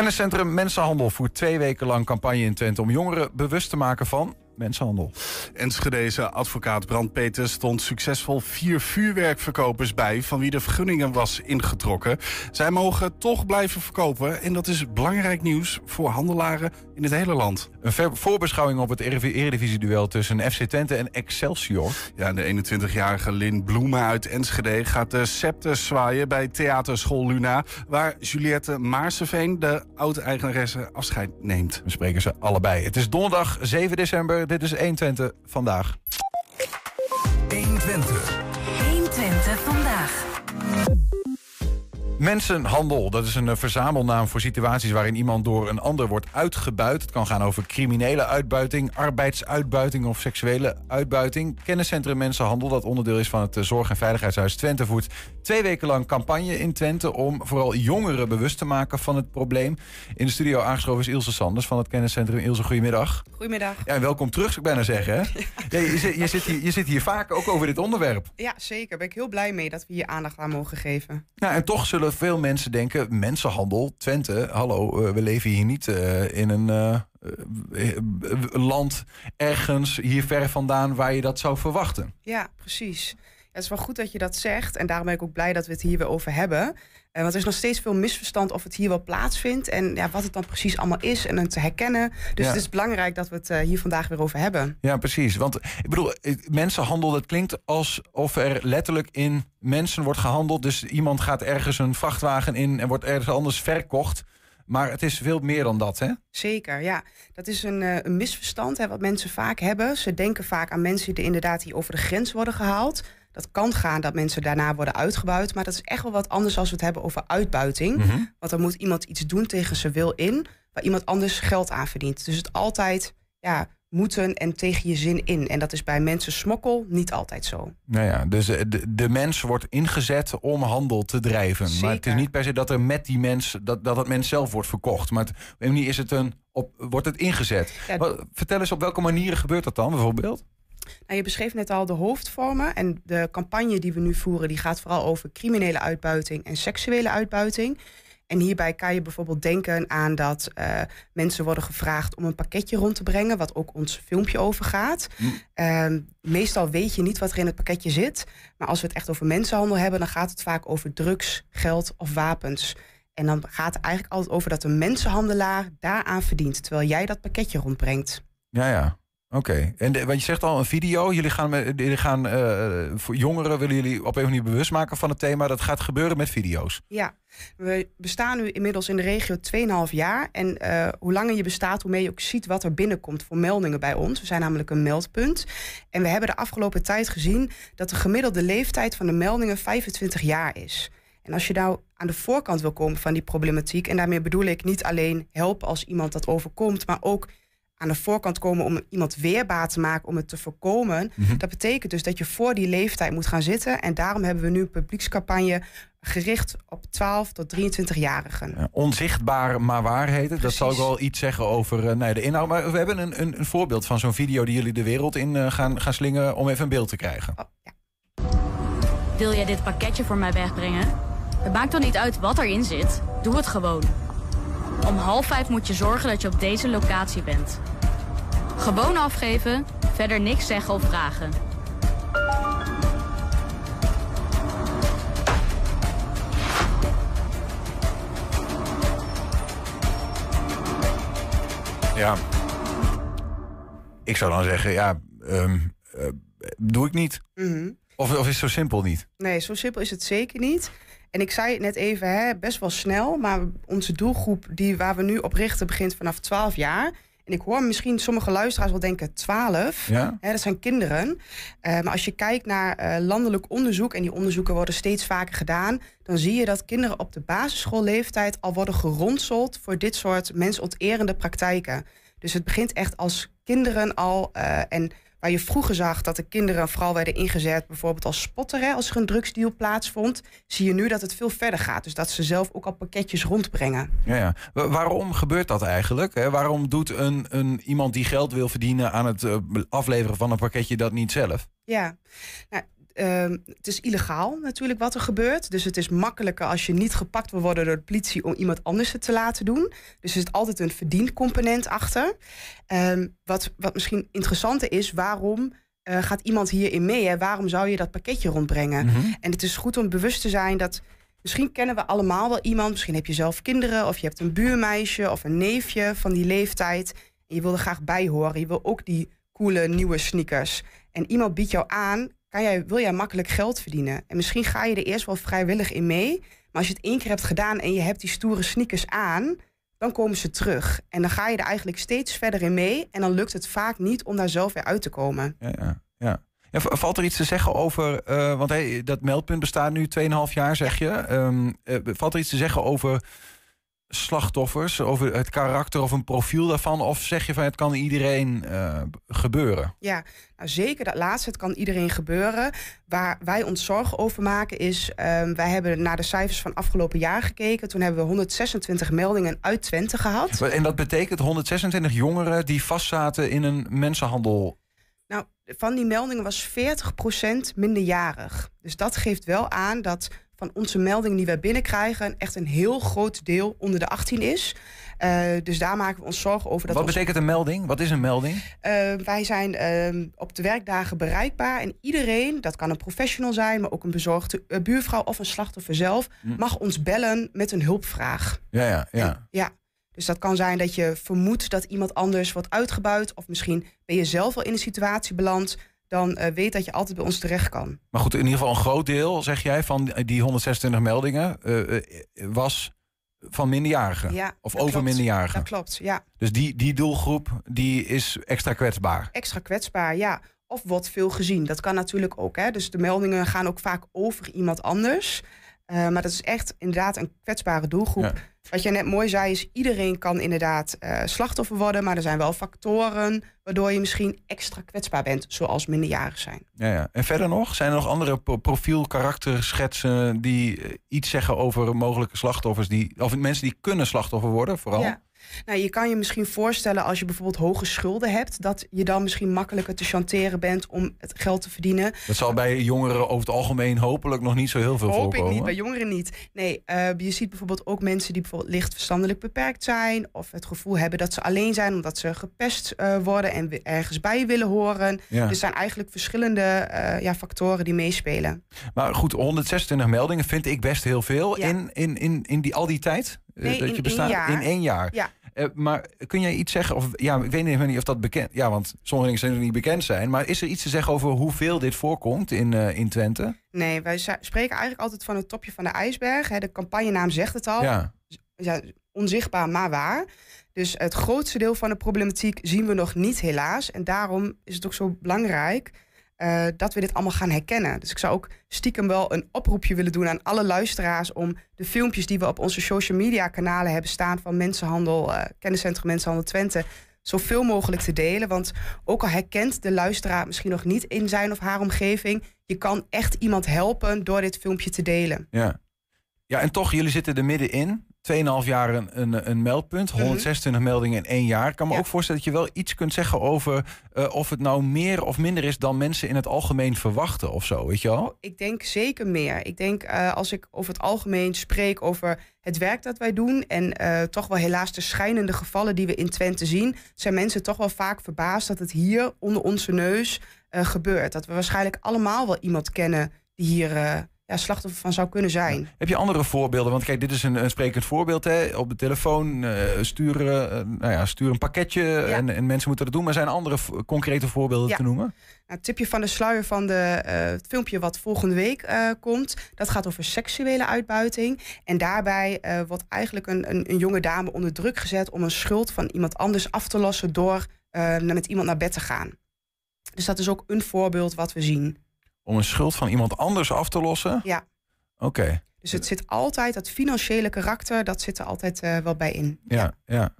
Kenniscentrum Mensenhandel voert twee weken lang campagne in Twente om jongeren bewust te maken van mensenhandel. Enschedeze advocaat Brand Peters stond succesvol vier vuurwerkverkopers bij... van wie de vergunningen was ingetrokken. Zij mogen toch blijven verkopen en dat is belangrijk nieuws voor handelaren in het hele land. Een voorbeschouwing op het Eredivisie-duel tussen FC Twente en Excelsior. Ja, de 21-jarige Lin Bloemen uit Enschede gaat de scepter zwaaien bij Theaterschool Luna... waar Juliette Maarseveen, de oud-eigenaresse, afscheid neemt. We spreken ze allebei. Het is donderdag 7 december. Dit is 120 vandaag. 120. Mensenhandel, dat is een eh, verzamelnaam voor situaties waarin iemand door een ander wordt uitgebuit. Het kan gaan over criminele uitbuiting, arbeidsuitbuiting of seksuele uitbuiting. Kenniscentrum Mensenhandel, dat onderdeel is van het eh, Zorg- en Veiligheidshuis Twente, voert twee weken lang campagne in Twente om vooral jongeren bewust te maken van het probleem. In de studio aangeschoven is Ilse Sanders van het kenniscentrum. Ilse, goedemiddag. Goedemiddag. Ja, en welkom terug, zou ik bijna zeggen. Hè? Ja, je, zit, je, zit hier, je zit hier vaak ook over dit onderwerp. Ja, zeker. Daar ben ik heel blij mee dat we hier aandacht aan mogen geven. Nou, en toch zullen veel mensen denken, mensenhandel, Twente, hallo, uh, we leven hier niet uh, in een uh, land ergens hier ver vandaan waar je dat zou verwachten. Ja, precies. Het is wel goed dat je dat zegt en daarom ben ik ook blij dat we het hier weer over hebben. Want er is nog steeds veel misverstand of het hier wel plaatsvindt en ja, wat het dan precies allemaal is en het te herkennen. Dus ja. het is belangrijk dat we het hier vandaag weer over hebben. Ja, precies. Want ik bedoel, mensenhandel, dat klinkt alsof er letterlijk in mensen wordt gehandeld. Dus iemand gaat ergens een vrachtwagen in en wordt ergens anders verkocht. Maar het is veel meer dan dat, hè? Zeker, ja. Dat is een, uh, een misverstand hè, wat mensen vaak hebben. Ze denken vaak aan mensen die inderdaad hier over de grens worden gehaald. Dat kan gaan dat mensen daarna worden uitgebuit. Maar dat is echt wel wat anders als we het hebben over uitbuiting. Mhm. Mm -hmm. Want dan moet iemand iets doen tegen zijn wil in... waar iemand anders geld aan verdient. Dus het altijd ja, moeten en tegen je zin in. En dat is bij mensen smokkel niet altijd zo. Nou ja, dus de, de mens wordt ingezet om handel te drijven. Zeker. Maar het is niet per se dat er met die mens... dat, dat het mens zelf wordt verkocht. Maar het, op een manier is het een, op, wordt het ingezet. Ja, Wat, vertel eens op welke manieren gebeurt dat dan bijvoorbeeld? Nou, je beschreef net al de hoofdvormen. En de campagne die we nu voeren... die gaat vooral over criminele uitbuiting en seksuele uitbuiting. En hierbij kan je bijvoorbeeld denken aan dat uh, mensen worden gevraagd om een pakketje rond te brengen, wat ook ons filmpje over gaat. Mm. Uh, meestal weet je niet wat er in het pakketje zit. Maar als we het echt over mensenhandel hebben, dan gaat het vaak over drugs, geld of wapens. En dan gaat het eigenlijk altijd over dat een mensenhandelaar daaraan verdient, terwijl jij dat pakketje rondbrengt. Ja, ja. Oké, en want je zegt al een video. Jullie gaan, jullie gaan uh, voor jongeren willen jullie op een manier bewust maken van het thema. Dat gaat gebeuren met video's. Ja, we bestaan nu inmiddels in de regio 2,5 jaar. En uh, hoe langer je bestaat, hoe meer je ook ziet wat er binnenkomt voor meldingen bij ons. We zijn namelijk een meldpunt. En we hebben de afgelopen tijd gezien dat de gemiddelde leeftijd van de meldingen 25 jaar is. En als je nou aan de voorkant wil komen van die problematiek, en daarmee bedoel ik niet alleen helpen als iemand dat overkomt, maar ook aan de voorkant komen om iemand weerbaar te maken om het te voorkomen. Mhm. Dat betekent dus dat je voor die leeftijd moet gaan zitten. En daarom hebben we nu een publiekscampagne gericht op 12 tot 23-jarigen. Ja, onzichtbaar maar waarheden. Dat zal ook wel iets zeggen over uh, nee, de inhoud. Maar we hebben een, een, een voorbeeld van zo'n video die jullie de wereld in uh, gaan, gaan slingen om even een beeld te krijgen. Oh, ja. Wil jij dit pakketje voor mij wegbrengen? Het maakt dan niet uit wat erin zit. Doe het gewoon. Om half vijf moet je zorgen dat je op deze locatie bent. Gewoon afgeven, verder niks zeggen of vragen. Ja. Ik zou dan zeggen, ja, um, uh, doe ik niet. Mm -hmm. Of, of is het zo simpel niet? Nee, zo simpel is het zeker niet. En ik zei het net even, hè, best wel snel, maar onze doelgroep die, waar we nu op richten begint vanaf 12 jaar. En ik hoor misschien sommige luisteraars wel denken 12. Ja? Hè, dat zijn kinderen. Uh, maar als je kijkt naar uh, landelijk onderzoek, en die onderzoeken worden steeds vaker gedaan, dan zie je dat kinderen op de basisschoolleeftijd al worden geronseld voor dit soort mensonterende praktijken. Dus het begint echt als kinderen al. Uh, en Waar je vroeger zag dat de kinderen vooral werden ingezet, bijvoorbeeld als spotter, hè, als er een drugsdeal plaatsvond, zie je nu dat het veel verder gaat. Dus dat ze zelf ook al pakketjes rondbrengen. Ja, ja. Waarom gebeurt dat eigenlijk? Hè? Waarom doet een, een, iemand die geld wil verdienen aan het uh, afleveren van een pakketje dat niet zelf? Ja, nou, ehm, het is illegaal natuurlijk wat er gebeurt. Dus het is makkelijker als je niet gepakt wil worden door de politie om iemand anders het te laten doen. Dus er zit altijd een verdiendcomponent achter. Ehm, wat, wat misschien interessanter is, waarom eh, gaat iemand hierin mee? Hè? Waarom zou je dat pakketje rondbrengen? Mhm. En het is goed om bewust te zijn dat. Misschien kennen we allemaal wel iemand. Misschien heb je zelf kinderen. Of je hebt een buurmeisje of een neefje van die leeftijd. En je wil er graag bij horen. Je wil ook die coole nieuwe sneakers. En iemand biedt jou aan. Jij, wil jij makkelijk geld verdienen? En misschien ga je er eerst wel vrijwillig in mee. Maar als je het één keer hebt gedaan en je hebt die stoere sneakers aan. Dan komen ze terug. En dan ga je er eigenlijk steeds verder in mee. En dan lukt het vaak niet om daar zelf weer uit te komen. Ja, ja, ja. Ja, valt er iets te zeggen over, eh, want hey, dat meldpunt bestaat nu 2,5 jaar, zeg je. Ehm, eh, valt er iets te zeggen over slachtoffers, over het karakter of een profiel daarvan? Of zeg je van het kan iedereen eh, gebeuren? Ja, nou zeker dat laatste. Het kan iedereen gebeuren. Waar wij ons zorgen over maken is... ehm, wij hebben naar de cijfers van afgelopen jaar gekeken. Toen hebben we 126 meldingen uit Twente gehad. En dat betekent 126 jongeren die vastzaten in een mensenhandel. Nou, van die meldingen was 40% minderjarig. Dus dat geeft wel aan dat van onze meldingen die wij binnenkrijgen... echt een heel groot deel onder de 18 is. Eh, dus daar maken we ons zorgen over. Dat Wat ons- betekent een melding? Wat is een melding? Eh, wij zijn ehm, op de werkdagen bereikbaar. En iedereen, dat kan een professional zijn, maar ook een bezorgde eh, buurvrouw of een slachtoffer zelf, Hm. mag ons bellen met een hulpvraag. Ja, ja, ja. En- ja. Dus dat kan zijn dat je vermoedt dat iemand anders wordt uitgebuit. Of misschien ben je zelf al in een situatie beland. Dan eh, weet dat je altijd bij ons terecht kan. Maar goed, in ieder geval een groot deel, zeg jij, van die 126 meldingen eh, eh, was van minderjarigen. Ja, of over klopt. minderjarigen. Dat klopt, ja. Dus die, die doelgroep die is extra kwetsbaar. Extra kwetsbaar, ja. Of wordt veel gezien. Dat kan natuurlijk ook. Hè. Dus de meldingen gaan ook vaak over iemand anders. Eh, maar dat is echt inderdaad een kwetsbare doelgroep. Ja. Wat je net mooi zei is, iedereen kan inderdaad eh, slachtoffer worden. Maar er zijn wel factoren waardoor je misschien extra kwetsbaar bent. Zoals minderjarig zijn. Ja, ja. En verder nog? Zijn er nog andere pro- profiel, karakterschetsen die eh, iets zeggen over mogelijke slachtoffers? Die, of mensen die kunnen slachtoffer worden, vooral? Ja. Nou, je kan je misschien voorstellen als je bijvoorbeeld hoge schulden hebt... dat je dan misschien makkelijker te chanteren bent om het geld te verdienen. Dat zal bij jongeren over het algemeen hopelijk nog niet zo heel veel Hoop voorkomen. ik niet, bij jongeren niet. Nee, eh, je ziet bijvoorbeeld ook mensen die bijvoorbeeld licht verstandelijk beperkt zijn... of het gevoel hebben dat ze alleen zijn omdat ze gepest eh, worden... en ergens bij willen horen. Ja. Dus er zijn eigenlijk verschillende eh, ja, factoren die meespelen. Maar goed, 126 meldingen vind ik best heel veel Ja. in, in, in, in die, al die tijd eh, Nee, dat in je één bestaat. jaar. In één jaar. Ja. Eh, maar kun jij iets zeggen, of ja, ik weet niet of dat bekend Ja, want sommige dingen zijn er niet bekend zijn. Maar is er iets te zeggen over hoeveel dit voorkomt in, eh, in Twente? Nee, wij spreken eigenlijk altijd van het topje van de ijsberg. Hè. De campagnenaam zegt het al. Ja. ja, onzichtbaar, maar waar. Dus het grootste deel van de problematiek zien we nog niet, helaas. En daarom is het ook zo belangrijk eh, dat we dit allemaal gaan herkennen. Dus ik zou ook stiekem wel een oproepje willen doen aan alle luisteraars om de filmpjes die we op onze social media kanalen hebben staan van Mensenhandel, eh Kenniscentrum Mensenhandel Twente, zoveel mogelijk te delen. Want ook al herkent de luisteraar misschien nog niet in zijn of haar omgeving, je kan echt iemand helpen door dit filmpje te delen. Ja. ja, en toch, jullie zitten er middenin. 2,5 jaar een, een, een meldpunt, 126 meldingen in één jaar. Ik kan me Mhm. Ja. ook voorstellen dat je wel iets kunt zeggen over eh, of het nou meer of minder is dan mensen in het algemeen verwachten of zo, weet je wel? Ik denk zeker meer. Ik denk eh, als ik over het algemeen spreek over het werk dat wij doen en eh, toch wel helaas de schijnende gevallen die we in Twente zien, zijn mensen toch wel vaak verbaasd dat het hier onder onze neus gebeurt. Dat we waarschijnlijk allemaal wel iemand kennen die hier ja, slachtoffer van zou kunnen zijn. Heb je andere voorbeelden? Want kijk, dit is een, een sprekend voorbeeld. Hè? Op de telefoon eh, sturen, eh, nou ja, stuur een pakketje en, en mensen moeten dat doen. Maar zijn er andere concrete voorbeelden te noemen? Nou, tipje van de sluier van de, eh, het filmpje wat volgende week komt, dat gaat over seksuele uitbuiting. En daarbij wordt eigenlijk een, een, een jonge dame onder druk gezet om een schuld van iemand anders af te lossen door met iemand naar bed te gaan. Dus dat is ook een voorbeeld wat we zien. Om een schuld van iemand anders af te lossen? Ja. Oké, Dus het zit altijd, dat financiële karakter, dat zit er altijd eh, wel bij in. ja, ja,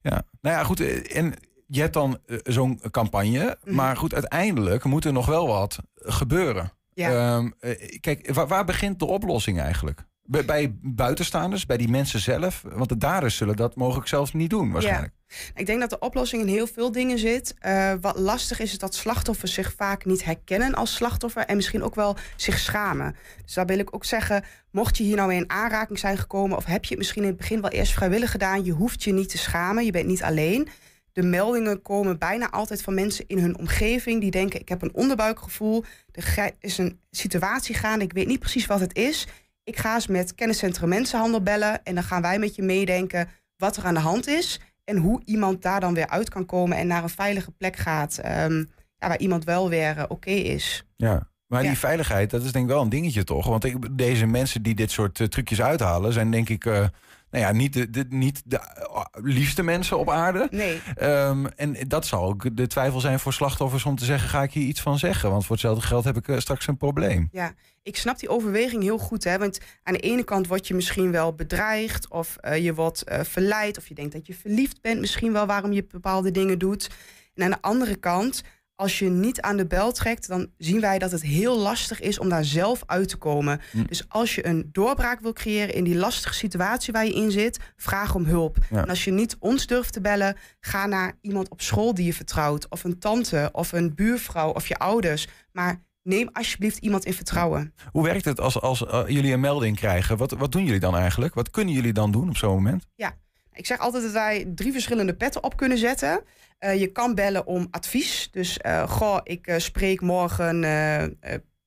ja. Nou ja, goed. eh, En je hebt dan eh, zo'n campagne. Mhm. Maar goed, uiteindelijk moet er nog wel wat gebeuren. Ja. Ehm, eh, kijk, waar, waar begint de oplossing eigenlijk? Bij, bij buitenstaanders, bij die mensen zelf? Want de daders zullen dat mogelijk zelfs niet doen, waarschijnlijk. Ik denk dat de oplossing in heel veel dingen zit. Uh, wat lastig is, is dat slachtoffers zich vaak niet herkennen als slachtoffer en misschien ook wel zich schamen. Dus daar wil ik ook zeggen, mocht je hier nou in aanraking zijn gekomen of heb je het misschien in het begin wel eerst vrijwillig gedaan, je hoeft je niet te schamen, je bent niet alleen. De meldingen komen bijna altijd van mensen in hun omgeving die denken: ik heb een onderbuikgevoel, er is een situatie gaande, ik weet niet precies wat het is. Ik ga eens met kenniscentrum Mensenhandel bellen en dan gaan wij met je meedenken wat er aan de hand is en hoe iemand daar dan weer uit kan komen en naar een veilige plek gaat um, ja, waar iemand wel weer uh, oké is. Ja. Maar die veiligheid, dat is denk ik wel een dingetje toch? Want ik, deze mensen die dit soort uh, trucjes uithalen, zijn denk ik uh, nou ja, niet de, de, niet de uh, liefste mensen op aarde. Nee. Um, en dat zal ook de twijfel zijn voor slachtoffers om te zeggen: ga ik hier iets van zeggen? Want voor hetzelfde geld heb ik uh, straks een probleem. Ja, ik snap die overweging heel goed. Hè? Want aan de ene kant word je misschien wel bedreigd, of uh, je wordt verleid, of je denkt dat je verliefd bent, misschien wel waarom je bepaalde dingen doet. En aan de andere kant als je niet aan de bel trekt, dan zien wij dat het heel lastig is om daar zelf uit te komen. Hm. Dus als je een doorbraak wil creëren in die lastige situatie waar je in zit, vraag om hulp. En als je niet ons durft te bellen, ga naar iemand op school die je vertrouwt, of een tante, of een buurvrouw, of je ouders. Maar neem alsjeblieft iemand in vertrouwen. Hoe werkt het als, als uh, jullie een melding krijgen? Wat, wat doen jullie dan eigenlijk? Wat kunnen jullie dan doen op zo'n moment? Ja, ik zeg altijd dat wij drie verschillende petten op kunnen zetten. Uh, je kan bellen om advies. Dus uh, goh, ik uh, spreek morgen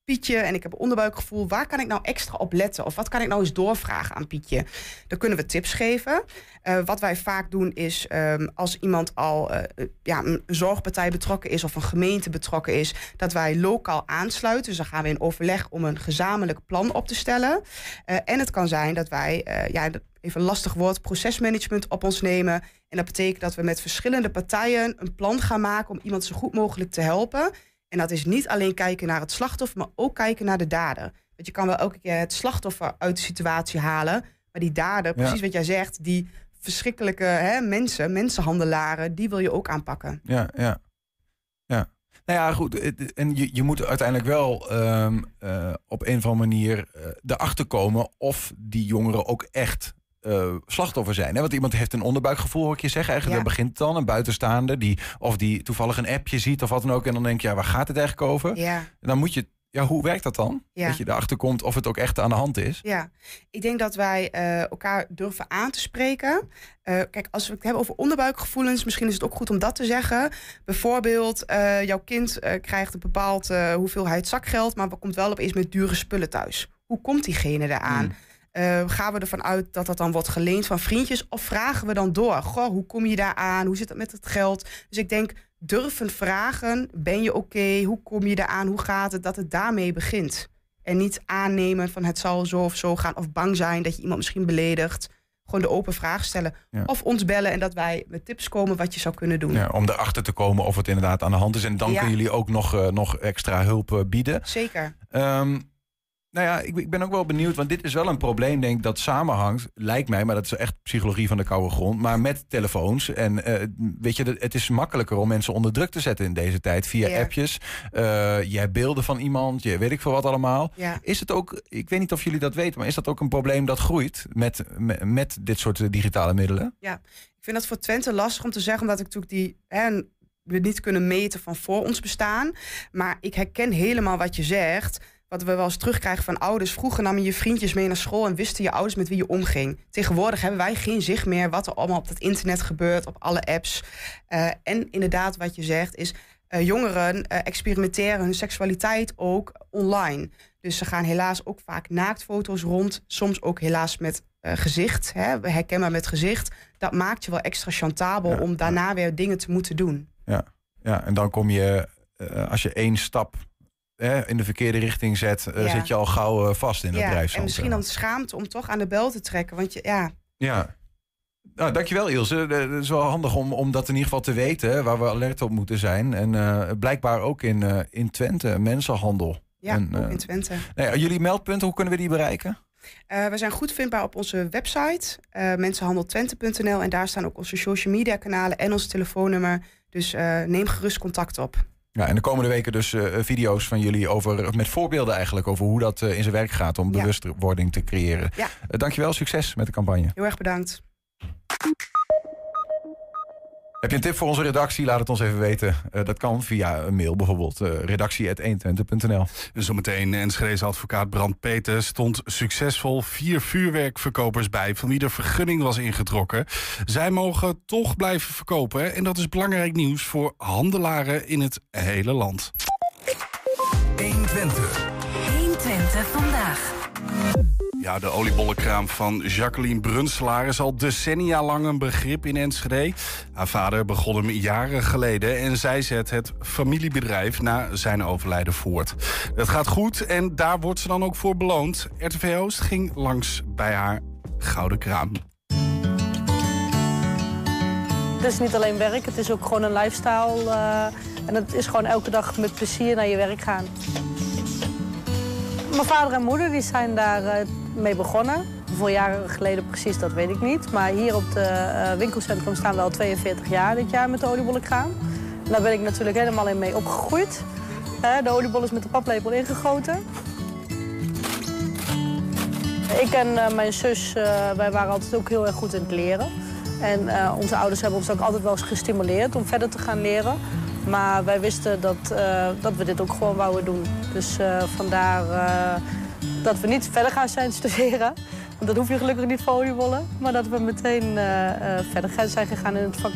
Pietje en ik heb een onderbuikgevoel. Waar kan ik nou extra op letten? Of wat kan ik nou eens doorvragen aan Pietje? Dan kunnen we tips geven. wat wij vaak doen is um, als iemand al ja, een zorgpartij betrokken is of een gemeente betrokken is, dat wij lokaal aansluiten. Dus dan gaan we in overleg om een gezamenlijk plan op te stellen. en het kan zijn dat wij ja, even een lastig woord, procesmanagement op ons nemen. En dat betekent dat we met verschillende partijen een plan gaan maken om iemand zo goed mogelijk te helpen. En dat is niet alleen kijken naar het slachtoffer, maar ook kijken naar de dader. Want je kan wel elke keer het slachtoffer uit de situatie halen. Maar die dader, precies wat jij zegt, die verschrikkelijke hè, mensen, mensenhandelaren, die wil je ook aanpakken. Ja, ja. Ja. Nou ja, goed. En je, je moet uiteindelijk wel um, uh, op een of andere manier uh, erachter komen of die jongeren ook echt uh, slachtoffer zijn. Hè? Want iemand heeft een onderbuikgevoel, hoor ik je zeggen. Eigenlijk ja. begint dan een buitenstaande die of die toevallig een appje ziet of wat dan ook. En dan denk je, ja, waar gaat het eigenlijk over? Ja. En dan moet je ja, hoe werkt dat dan? Ja. Dat je erachter komt of het ook echt aan de hand is? Ja, ik denk dat wij uh, elkaar durven aan te spreken. Uh, kijk, als we het hebben over onderbuikgevoelens, misschien is het ook goed om dat te zeggen. Bijvoorbeeld, jouw kind krijgt een bepaald hoeveelheid zakgeld, maar komt wel opeens met dure spullen thuis. Hoe komt diegene eraan? Hmm. Uh, gaan we ervan uit dat dat dan wordt geleend van vriendjes? Of vragen we dan door? Goh, hoe kom je daar aan? Hoe zit het met het geld? Dus ik denk, durven vragen. Ben je oké? Okay? Hoe kom je daar aan? Hoe gaat het? Dat het daarmee begint. En niet aannemen van het zal zo of zo gaan. Of bang zijn dat je iemand misschien beledigt. Gewoon de open vraag stellen. Ja. Of ons bellen en dat wij met tips komen wat je zou kunnen doen. Ja, om erachter te komen of het inderdaad aan de hand is. En dan ja. kunnen jullie ook nog, uh, nog extra hulp uh, bieden. Zeker. Um, nou ja, ik, ik, ben ook wel benieuwd, want dit is wel een probleem, denk ik, dat samenhangt, lijkt mij, maar dat is echt psychologie van de koude grond, maar met telefoons. En uh, weet je, het is makkelijker om mensen onder druk te zetten in deze tijd via ja. appjes. Uh, je hebt beelden van iemand, je weet ik veel wat allemaal. Ja. Is het ook, ik weet niet of jullie dat weten, maar is dat ook een probleem dat groeit met, met, met dit soort digitale middelen? Ja, ik vind dat voor Twente lastig om te zeggen, omdat ik natuurlijk die. Hè, we niet kunnen meten van voor ons bestaan. Maar ik herken helemaal wat je zegt wat we wel eens terugkrijgen van ouders. Vroeger namen je vriendjes mee naar school en wisten je ouders met wie je omging. Tegenwoordig hebben wij geen zicht meer wat er allemaal op het internet gebeurt, op alle apps. Uh, en inderdaad, wat je zegt, is uh, jongeren uh, experimenteren hun seksualiteit ook online. Dus ze gaan helaas ook vaak naaktfoto's rond. Soms ook helaas met gezicht, hè, herkenbaar met gezicht. Dat maakt je wel extra chantabel ja, om daarna ja. weer dingen te moeten doen. Ja, ja en dan kom je, als je één stap in de verkeerde richting zet, uh, ja. zit je al gauw uh, vast in dat ja, drijfzand. En misschien dan schaamte om toch aan de bel te trekken. Want je, ja. Ja. Nou, dankjewel Ilse. Het is wel handig om, om dat in ieder geval te weten, waar we alert op moeten zijn. En uh, blijkbaar ook in, in Twente, mensenhandel. Ja, en, ook in Twente. Nee, jullie meldpunten, hoe kunnen we die bereiken? Uh, we zijn goed vindbaar op onze website, uh, mensenhandeltwente.nl. En daar staan ook onze social media kanalen en ons telefoonnummer. Dus uh, neem gerust contact op. Ja, en de komende weken dus uh, video's van jullie over, met voorbeelden eigenlijk over hoe dat uh, in zijn werk gaat om ja. bewustwording te creëren. Ja. Uh, dankjewel, succes met de campagne. Heel erg bedankt. Heb je een tip voor onze redactie? Laat het ons even weten. Uh, dat kan via een mail bijvoorbeeld. Uh, redactie.120.nl Zometeen Enschede's advocaat Brand Peters stond succesvol vier vuurwerkverkopers bij... van wie de vergunning was ingetrokken. Zij mogen toch blijven verkopen. En dat is belangrijk nieuws voor handelaren in het hele land. 120. 120 vandaag. Ja, de oliebollenkraam van Jacqueline Brunselaar is al decennia lang een begrip in Enschede. Haar vader begon hem jaren geleden en zij zet het familiebedrijf na zijn overlijden voort. Het gaat goed en daar wordt ze dan ook voor beloond. RTV Oost ging langs bij haar gouden kraam. Het is niet alleen werk, het is ook gewoon een lifestyle. Uh, en het is gewoon elke dag met plezier naar je werk gaan. Mijn vader en moeder die zijn daar uh, mee begonnen. Hoeveel jaren geleden precies, dat weet ik niet. Maar hier op het uh, winkelcentrum staan we al 42 jaar dit jaar met de oliebollenkraam. En daar ben ik natuurlijk helemaal in mee opgegroeid. De oliebol is met de paplepel ingegoten. Ik en mijn zus, wij waren altijd ook heel erg goed in het leren. En onze ouders hebben ons ook altijd wel eens gestimuleerd om verder te gaan leren. Maar wij wisten dat, dat we dit ook gewoon wouden doen. Dus vandaar dat we niet verder gaan zijn studeren. Want dat hoef je gelukkig niet voor oliebollen. Maar dat we meteen verder gaan zijn gegaan in het vak.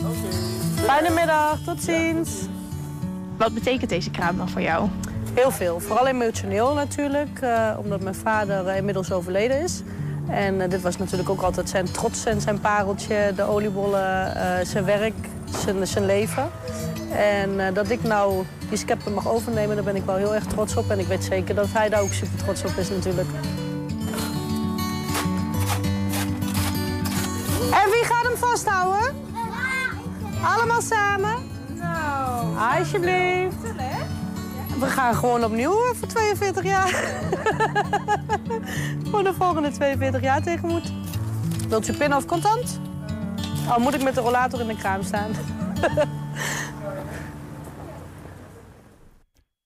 Okay. Fijne middag, tot ziens. Wat betekent deze kraam dan voor jou? Heel veel. Vooral emotioneel natuurlijk. omdat mijn vader inmiddels overleden is. En dit was natuurlijk ook altijd zijn trots en zijn pareltje. De oliebollen, zijn werk, zijn, zijn leven. En uh, dat ik nou die scepter mag overnemen, daar ben ik wel heel erg trots op. En ik weet zeker dat hij daar ook super trots op is natuurlijk. En wie gaat hem vasthouden? Allemaal samen? Nou. Alsjeblieft. We gaan gewoon opnieuw voor 42 jaar. voor de volgende 42 jaar tegemoet. Wilt u pin of contant? Oh, moet ik met de rollator in de kraam staan?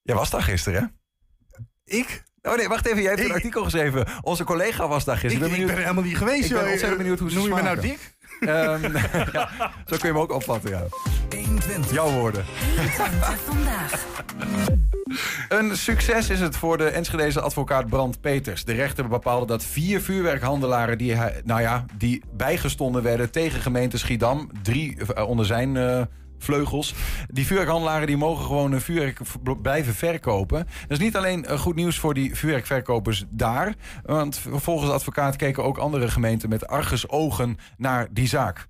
Jij was daar gisteren, hè? Ik? Oh nee, wacht even. Jij hebt ik... een artikel geschreven. Onze collega was daar gisteren. Ik, ik ben, ben helemaal niet geweest. Ik ben ontzettend benieuwd hoe ze Noem je me nou dik? Um, ja, zo kun je hem ook opvatten, ja. 120. Jouw woorden. 120 vandaag. Een succes is het voor de Enschedeze advocaat Brand Peters. De rechter bepaalde dat vier vuurwerkhandelaren die, nou ja, die bijgestonden werden tegen gemeente Schiedam, drie uh, onder zijn uh, vleugels. Die vuurwerkhandelaren die mogen gewoon een vuurwerk blijven verkopen. Dat is niet alleen goed nieuws voor die vuurwerkverkopers daar. Want volgens de advocaat keken ook andere gemeenten met argusogen naar die zaak.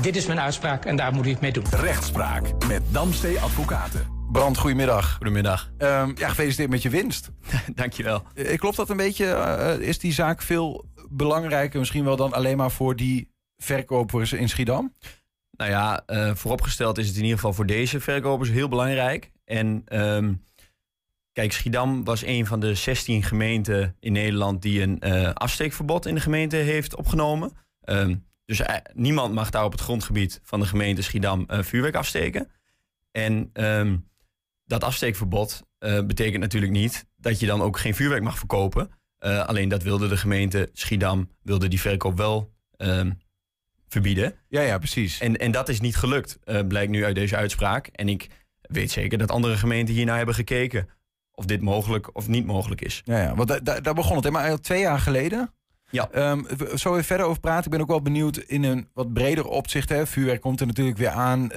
Dit is mijn uitspraak en daar moet het mee doen. Rechtspraak met Damstee Advocaten. Brand, goedemiddag. Goedemiddag. Um, ja, gefeliciteerd met je winst. Dankjewel. Uh, klopt dat een beetje? Uh, is die zaak veel belangrijker misschien wel dan alleen maar voor die verkopers in Schiedam? Nou ja, uh, vooropgesteld is het in ieder geval voor deze verkopers heel belangrijk. En um, kijk, Schiedam was een van de 16 gemeenten in Nederland die een afsteekverbod in de gemeente heeft opgenomen. Um, dus niemand mag daar op het grondgebied van de gemeente Schiedam vuurwerk afsteken. En um, dat afsteekverbod uh, betekent natuurlijk niet dat je dan ook geen vuurwerk mag verkopen. Uh, alleen dat wilde de gemeente Schiedam, wilde die verkoop wel verbieden. Ja, ja, precies. En, en dat is niet gelukt, uh, blijkt nu uit deze uitspraak. En ik weet zeker dat andere gemeenten hiernaar hebben gekeken. Of dit mogelijk of niet mogelijk is. Ja, ja want da daar begon het. Hè? Maar twee jaar geleden ja. Um, zo even verder over praten. Ik ben ook wel benieuwd in een wat breder opzicht. Hè. Vuurwerk komt er natuurlijk weer aan. Uh,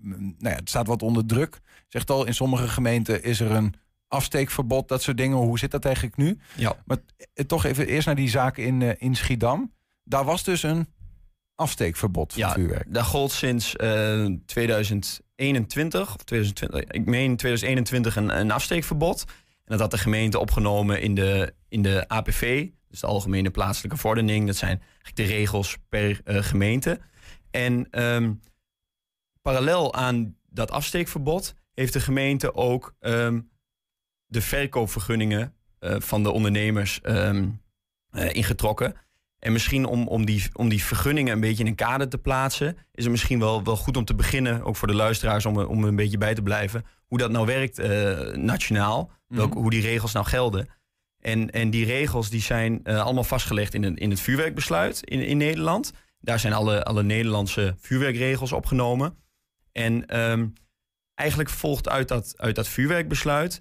nou ja, het staat wat onder druk. Zegt al, in sommige gemeenten is er een afsteekverbod, dat soort dingen. Hoe zit dat eigenlijk nu? Ja. Maar toch even eerst naar die zaak in, uh, in Schiedam. Daar was dus een afsteekverbod ja, voor vuurwerk. Daar gold sinds uh, 2021, of 2020, ik meen 2021 een, een afsteekverbod. En dat had de gemeente opgenomen in de, in de APV, dus de Algemene Plaatselijke Verordening. Dat zijn eigenlijk de regels per uh, gemeente. En um, parallel aan dat afsteekverbod heeft de gemeente ook um, de verkoopvergunningen uh, van de ondernemers um, uh, ingetrokken. En misschien om, om, die, om die vergunningen een beetje in een kader te plaatsen, is het misschien wel, wel goed om te beginnen, ook voor de luisteraars, om, om een beetje bij te blijven, hoe dat nou werkt eh, nationaal, welke, hoe die regels nou gelden. En, en die regels die zijn eh, allemaal vastgelegd in, het- in het vuurwerkbesluit in, in Nederland. Daar zijn alle, alle Nederlandse vuurwerkregels opgenomen. En ehm, eigenlijk volgt uit dat, uit dat vuurwerkbesluit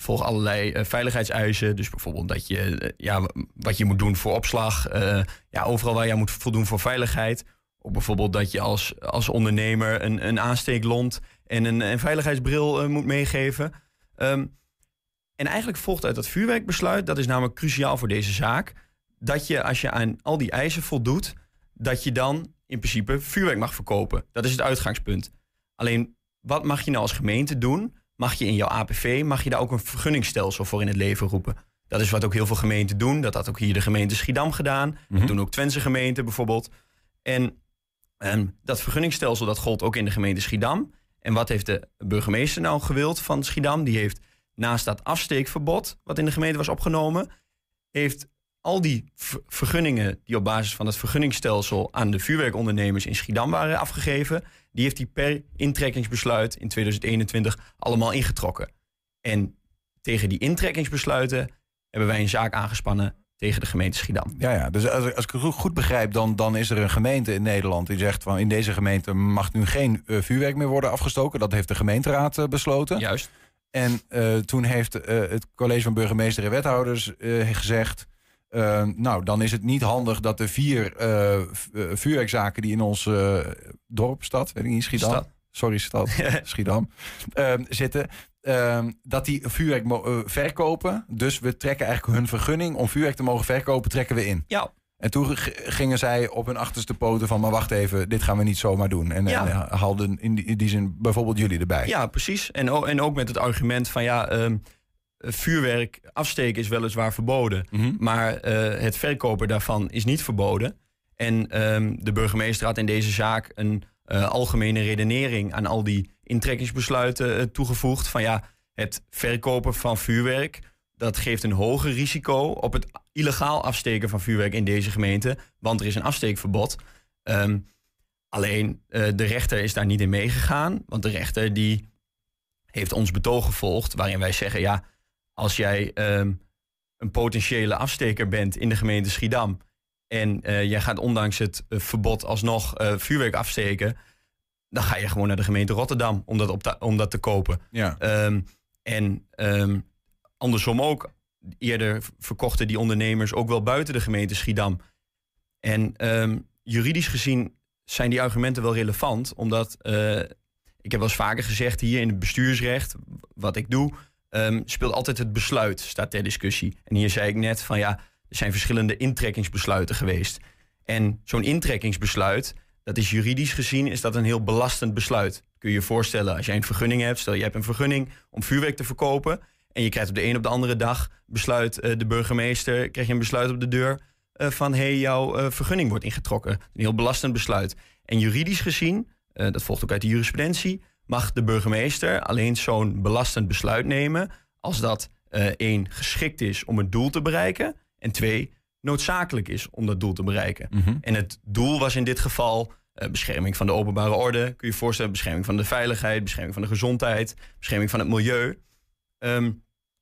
volgen allerlei eh, veiligheidseisen. Dus bijvoorbeeld dat je, eh, ja, wat je moet doen voor opslag. eh, ja, overal waar je moet voldoen voor veiligheid. Ook bijvoorbeeld dat je als, als ondernemer een, een aansteeklont en een, veiligheidsbril moet meegeven. Ehm, en eigenlijk volgt uit dat vuurwerkbesluit, dat is namelijk cruciaal voor deze zaak, dat je als je aan al die eisen voldoet, dat je dan in principe vuurwerk mag verkopen. Dat is het uitgangspunt. Alleen, wat mag je nou als gemeente doen? Mag je in jouw APV, mag je daar ook een vergunningstelsel voor in het leven roepen? Dat is wat ook heel veel gemeenten doen. Dat had ook hier de gemeente Schiedam gedaan. Dat doen ook Twentse gemeenten bijvoorbeeld. En ehm, dat vergunningstelsel dat gold ook in de gemeente Schiedam. En wat heeft de burgemeester nou gewild van Schiedam? Die heeft naast dat afsteekverbod, wat in de gemeente was opgenomen, heeft al die ver- vergunningen die op basis van het vergunningstelsel aan de vuurwerkondernemers in Schiedam waren afgegeven, die heeft hij per intrekkingsbesluit in 2021 allemaal ingetrokken. En tegen die intrekkingsbesluiten hebben wij een zaak aangespannen tegen de gemeente Schiedam. Ja, ja. Dus als, als ik het goed- begrijp, dan, dan is er een gemeente in Nederland die zegt van in deze gemeente mag nu geen eh, vuurwerk meer worden afgestoken. Dat heeft de gemeenteraad eh, besloten. Juist. En eh, toen heeft het college van burgemeester en wethouders gezegd. Eh, nou, dan is het niet handig dat de vier eh, eh, vuurwerkzaken die in ons eh, dorp, stad, weet ik niet, Schiedam. Stad. Sorry, stad, Schiedam. ehm, zitten. ehm, dat die vuurwerk verkopen. Dus we trekken eigenlijk hun vergunning om vuurwerk te mogen verkopen, trekken we in. Ja. En toen gingen zij op hun achterste poten van, maar wacht even, dit gaan we niet zomaar doen. En, Ja. en haalden in die, in die zin bijvoorbeeld jullie erbij. Ja, precies. En, en ook met het argument van ja, ehm, vuurwerk afsteken is weliswaar verboden. Mhm. Maar eh, het verkopen daarvan is niet verboden. En ehm, de burgemeester had in deze zaak een eh, algemene redenering aan al die intrekkingsbesluiten eh, toegevoegd. Van ja, het verkopen van vuurwerk, dat geeft een hoger risico op het illegaal afsteken van vuurwerk in deze gemeente. Want er is een afsteekverbod. Ehm, alleen de rechter is daar niet in meegegaan. Want de rechter die heeft ons betoog gevolgd waarin wij zeggen... ja, als jij ehm, een potentiële afsteker bent in de gemeente Schiedam... en eh, jij gaat ondanks het eh, verbod alsnog eh, vuurwerk afsteken... dan ga je gewoon naar de gemeente Rotterdam om dat, op om dat te kopen. Ja. Ehm, en ehm, andersom ook. Eerder verkochten die ondernemers ook wel buiten de gemeente Schiedam. En juridisch gezien zijn die argumenten wel relevant, omdat ik heb wel eens vaker gezegd hier in het bestuursrecht, wat ik doe, ehm, speelt altijd het besluit, staat ter discussie. En hier zei ik net van ja, er zijn verschillende intrekkingsbesluiten geweest. En zo'n intrekkingsbesluit, dat is juridisch gezien, is dat een heel belastend besluit. Kun je je voorstellen, als jij een vergunning hebt, stel je hebt een vergunning om vuurwerk te verkopen. En je krijgt op de een op de andere dag besluit eh, de burgemeester, krijg je een besluit op de deur eh, van hé, hey, jouw eh, vergunning wordt ingetrokken. Een heel belastend besluit. En juridisch gezien, dat volgt ook uit de jurisprudentie, mag de burgemeester alleen zo'n belastend besluit nemen als dat eh, één geschikt is om het doel te bereiken en twee noodzakelijk is om dat doel te bereiken. Mhm. En het doel was in dit geval eh, bescherming van de openbare orde. Kun je je voorstellen, bescherming van de veiligheid, bescherming van de gezondheid, bescherming van het milieu. Ehm,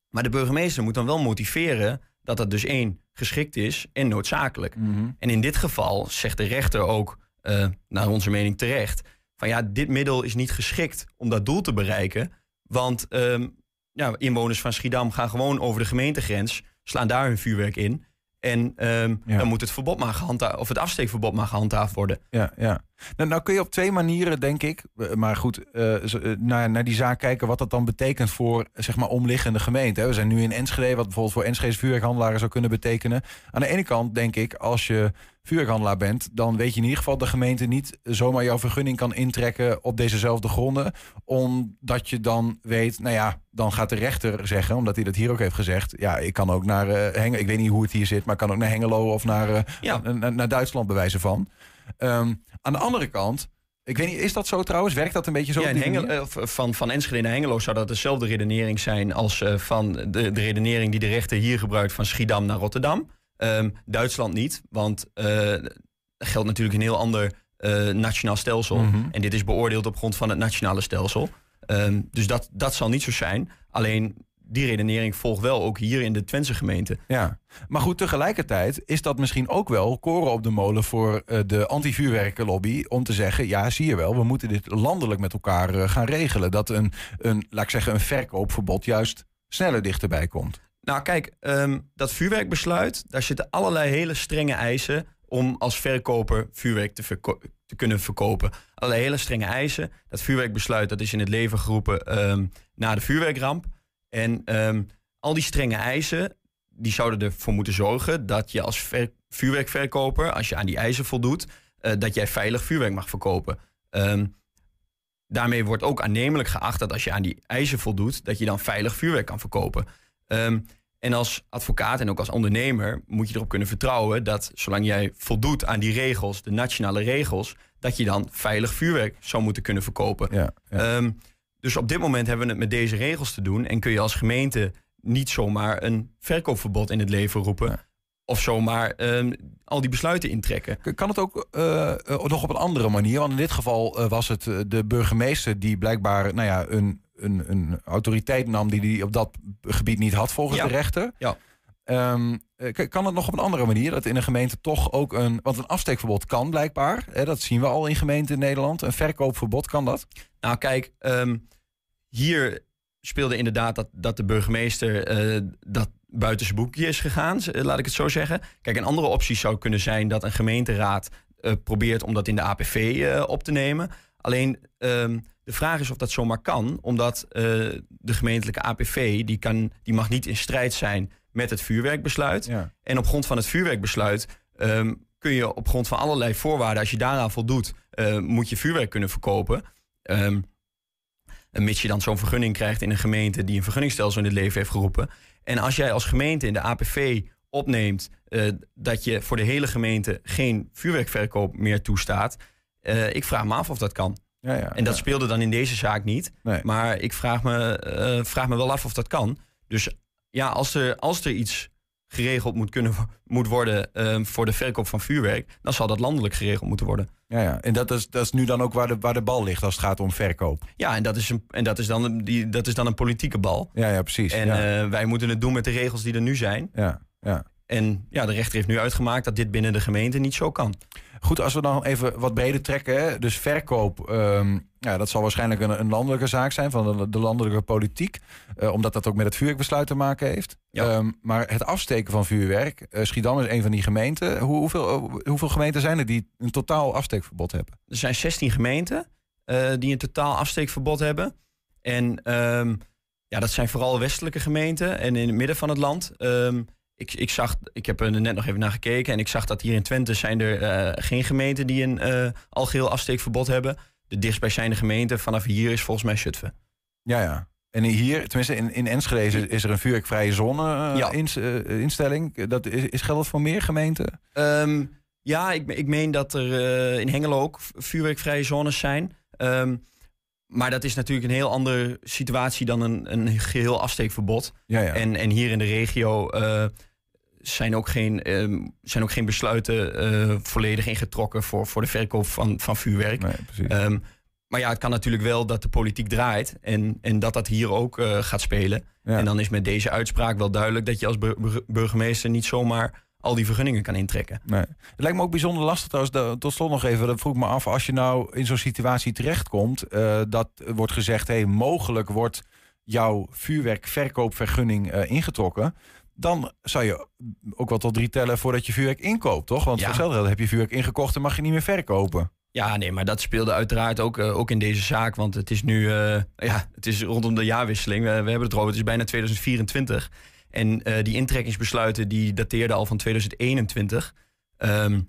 maar de burgemeester moet dan wel motiveren dat dat dus één geschikt is en noodzakelijk. Mhm. En in dit geval zegt de rechter ook, eh, naar onze mening terecht, van ja, dit middel is niet geschikt om dat doel te bereiken. Want ehm, ja, inwoners van Schiedam gaan gewoon over de gemeentegrens, slaan daar hun vuurwerk in. En ehm, Ja. dan moet het verbod maar gehandhaafd, of het afsteekverbod maar gehandhaafd worden. Ja, ja. Nou, nou kun je op twee manieren, denk ik, eh, maar goed, eh, eh, naar, naar die zaak kijken wat dat dan betekent voor zeg maar omliggende gemeenten. We zijn nu in Enschede, wat bijvoorbeeld voor Enschede's vuurwerkhandelaren zou kunnen betekenen. Aan de ene kant denk ik, als je vuurwerkhandelaar bent, dan weet je in ieder geval dat de gemeente niet zomaar jouw vergunning kan intrekken op dezezelfde gronden. Omdat je dan weet, nou ja, dan gaat de rechter zeggen, omdat hij dat hier ook heeft gezegd. Ja, ik kan ook naar eh Hengelo, ik weet niet hoe het hier zit, maar ik kan ook naar Hengelo of naar, Ja. naar, naar Duitsland bewijzen van. Ehm, aan de andere kant, ik weet niet, is dat zo trouwens? Werkt dat een beetje zo? Ja, eh, van, van Enschede naar Hengelo zou dat dezelfde redenering zijn als eh, van de, de redenering die de rechter hier gebruikt van Schiedam naar Rotterdam. Ehm, Duitsland niet, want er geldt natuurlijk een heel ander nationaal stelsel. Mhm. En dit is beoordeeld op grond van het nationale stelsel. Ehm, dus dat, dat zal niet zo zijn. Alleen die redenering volgt wel ook hier in de Twentse gemeente. Ja, maar goed, tegelijkertijd is dat misschien ook wel koren op de molen voor eh, de anti-vuurwerkenlobby. Om te zeggen, ja, zie je wel, we moeten dit landelijk met elkaar eh, gaan regelen. Dat een, een, laat ik zeggen, een verkoopverbod juist sneller dichterbij komt. Nou, kijk, ehm, dat vuurwerkbesluit, daar zitten allerlei hele strenge eisen om als verkoper vuurwerk te, verko- te kunnen verkopen. Allerlei hele strenge eisen. Dat vuurwerkbesluit dat is in het leven geroepen ehm, na de vuurwerkramp. En ehm, al die strenge eisen, die zouden ervoor moeten zorgen dat je als ver- vuurwerkverkoper, als je aan die eisen voldoet, eh, dat jij veilig vuurwerk mag verkopen. Ehm, daarmee wordt ook aannemelijk geacht dat als je aan die eisen voldoet, dat je dan veilig vuurwerk kan verkopen. Ehm, en als advocaat en ook als ondernemer moet je erop kunnen vertrouwen dat zolang jij voldoet aan die regels, de nationale regels, dat je dan veilig vuurwerk zou moeten kunnen verkopen. Ja, ja. Dus op dit moment hebben we het met deze regels te doen en kun je als gemeente niet zomaar een verkoopverbod in het leven roepen. Ja. Of zomaar ehm, al die besluiten intrekken. Kan het ook eh, eh, nog op een andere manier? Want in dit geval eh, was het de burgemeester die blijkbaar nou ja, een, een, een autoriteit nam die hij op dat gebied niet had volgens Ja. de rechter. Ja. Ehm, eh, kan het nog op een andere manier dat in een gemeente toch ook een. Want een afsteekverbod kan blijkbaar. Hè, dat zien we al in gemeenten in Nederland. Een verkoopverbod kan dat. Nou, kijk, ehm, hier speelde inderdaad dat, dat de burgemeester eh, dat buiten zijn boekje is gegaan, z- laat ik het zo zeggen. Kijk, een andere optie zou kunnen zijn dat een gemeenteraad eh, probeert om dat in de APV eh, op te nemen. Alleen ehm, de vraag is of dat zomaar kan, omdat eh, de gemeentelijke APV die kan, die mag niet in strijd zijn met het vuurwerkbesluit. Ja. En op grond van het vuurwerkbesluit ehm, kun je op grond van allerlei voorwaarden, als je daaraan voldoet, eh, moet je vuurwerk kunnen verkopen. En mits je dan zo'n vergunning krijgt in een gemeente die een vergunningsstelsel in het leven heeft geroepen. En als jij als gemeente in de APV opneemt eh, dat je voor de hele gemeente geen vuurwerkverkoop meer toestaat. eh, ik vraag me af of dat kan. Ja, ja, En dat ja. speelde dan in deze zaak niet. Nee. Maar ik vraag me, eh, vraag me wel af of dat kan. Dus ja, als er, als er iets geregeld moet, kunnen, moet worden voor de verkoop van vuurwerk, dan zal dat landelijk geregeld moeten worden. Ja, ja. En dat is, dat is nu dan ook waar de, waar de bal ligt als het gaat om verkoop. Ja, en dat is, een, en dat is, dan, een- die, dat is dan een politieke bal. Ja, ja precies. En ja. eh, wij moeten het doen met de regels die er nu zijn. ja, ja. En ja, de rechter heeft nu uitgemaakt dat dit binnen de gemeente niet zo kan. Goed, als we dan even wat breder trekken. Hè? Dus verkoop, ehm, ja, dat zal waarschijnlijk een, een landelijke zaak zijn van de, de landelijke politiek. eh, omdat dat ook met het vuurwerkbesluit te maken heeft. Ja. Ehm, maar het afsteken van vuurwerk, eh, Schiedam is een van die gemeenten. Hoe, hoeveel, eh, hoeveel gemeenten zijn er die een totaal afsteekverbod hebben? Er zijn 16 gemeenten die een totaal afsteekverbod hebben. En ehm, ja, dat zijn vooral westelijke gemeenten en in het midden van het land. Ehm, ik, ik, zag, ik heb er net nog even naar gekeken en ik zag dat hier in Twente zijn er eh, geen gemeenten die een eh, algeheel afsteekverbod hebben. De dichtstbijzijnde gemeente vanaf hier is volgens mij Zutphen. Ja, ja. En hier, tenminste in, in Enschede, is, is er een vuurwerkvrije zone Ja. ins- eh, instelling. Dat is, is geldt voor meer gemeenten? Ehm, ja, ik, ik meen dat er in Hengelo ook vuurwerkvrije zones zijn. Ehm, maar dat is natuurlijk een heel andere situatie dan een, een geheel afsteekverbod. Ja, ja. En, en hier in de regio eh, zijn, ook geen, ehm, zijn ook geen besluiten eh, volledig ingetrokken voor, voor de verkoop van, van vuurwerk. nee. Ehm, maar ja, het kan natuurlijk wel dat de politiek draait en, en dat dat hier ook eh, gaat spelen. Ja. En dan is met deze uitspraak wel duidelijk dat je als bur- bur- burgemeester niet zomaar al die vergunningen kan intrekken. Nee. Het lijkt me ook bijzonder lastig trouwens. Tot slot nog even, dat vroeg ik me af. Als je nou in zo'n situatie terechtkomt, eh dat wordt gezegd, hey, mogelijk wordt jouw vuurwerkverkoopvergunning eh, ingetrokken. Dan zou je ook wel tot drie tellen voordat je vuurwerk inkoopt, toch? Want Ja. hetzelfde heb je vuurwerk ingekocht en mag je niet meer verkopen. Ja, nee, maar dat speelde uiteraard ook, eh, ook in deze zaak. Want het is nu, ja, het is rondom de jaarwisseling. We, we hebben het erover, het is bijna 2024. En eh, die intrekkingsbesluiten die dateerden al van 2021. Ehm,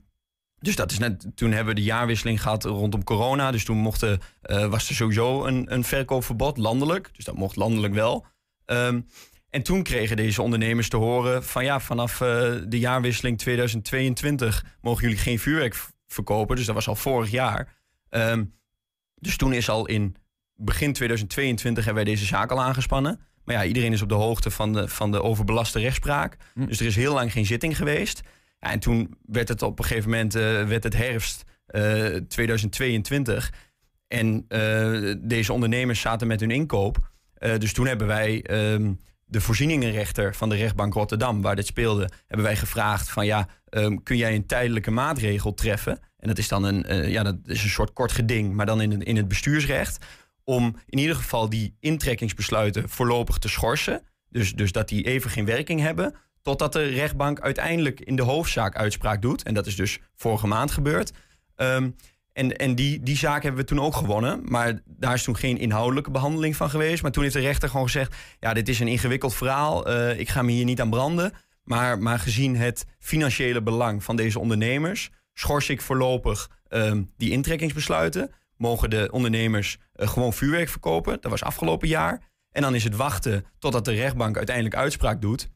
dus dat is net, toen hebben we de jaarwisseling gehad rondom corona. Dus toen mochten, eh, was er sowieso een, een verkoopverbod landelijk. Dus dat mocht landelijk wel. Ehm, en toen kregen deze ondernemers te horen van ja, vanaf eh, de jaarwisseling 2022 mogen jullie geen vuurwerk verkopen. Dus dat was al vorig jaar. Ehm, dus toen is al in begin 2022 hebben wij deze zaak al aangespannen. Maar ja, iedereen is op de hoogte van de, van de overbelaste rechtspraak. Hm. Dus er is heel lang geen zitting geweest. Ja, en toen werd het op een gegeven moment eh, werd het herfst eh, 2022. En eh, deze ondernemers zaten met hun inkoop. Eh, dus toen hebben wij ehm, de voorzieningenrechter van de rechtbank Rotterdam, waar dit speelde, hebben wij gevraagd van ja, ehm, kun jij een tijdelijke maatregel treffen? En dat is dan een, eh, ja, dat is een soort kort geding, maar dan in het, in het bestuursrecht. Om in ieder geval die intrekkingsbesluiten voorlopig te schorsen. Dus, dus dat die even geen werking hebben. Totdat de rechtbank uiteindelijk in de hoofdzaak uitspraak doet. En dat is dus vorige maand gebeurd. Ehm, en en die, die zaak hebben we toen ook gewonnen. Maar daar is toen geen inhoudelijke behandeling van geweest. Maar toen heeft de rechter gewoon gezegd... ja, dit is een ingewikkeld verhaal. eh, ik ga me hier niet aan branden. Maar, maar gezien het financiële belang van deze ondernemers... schors ik voorlopig ehm, die intrekkingsbesluiten. Mogen de ondernemers eh, gewoon vuurwerk verkopen. Dat was afgelopen jaar. En dan is het wachten totdat de rechtbank uiteindelijk uitspraak doet.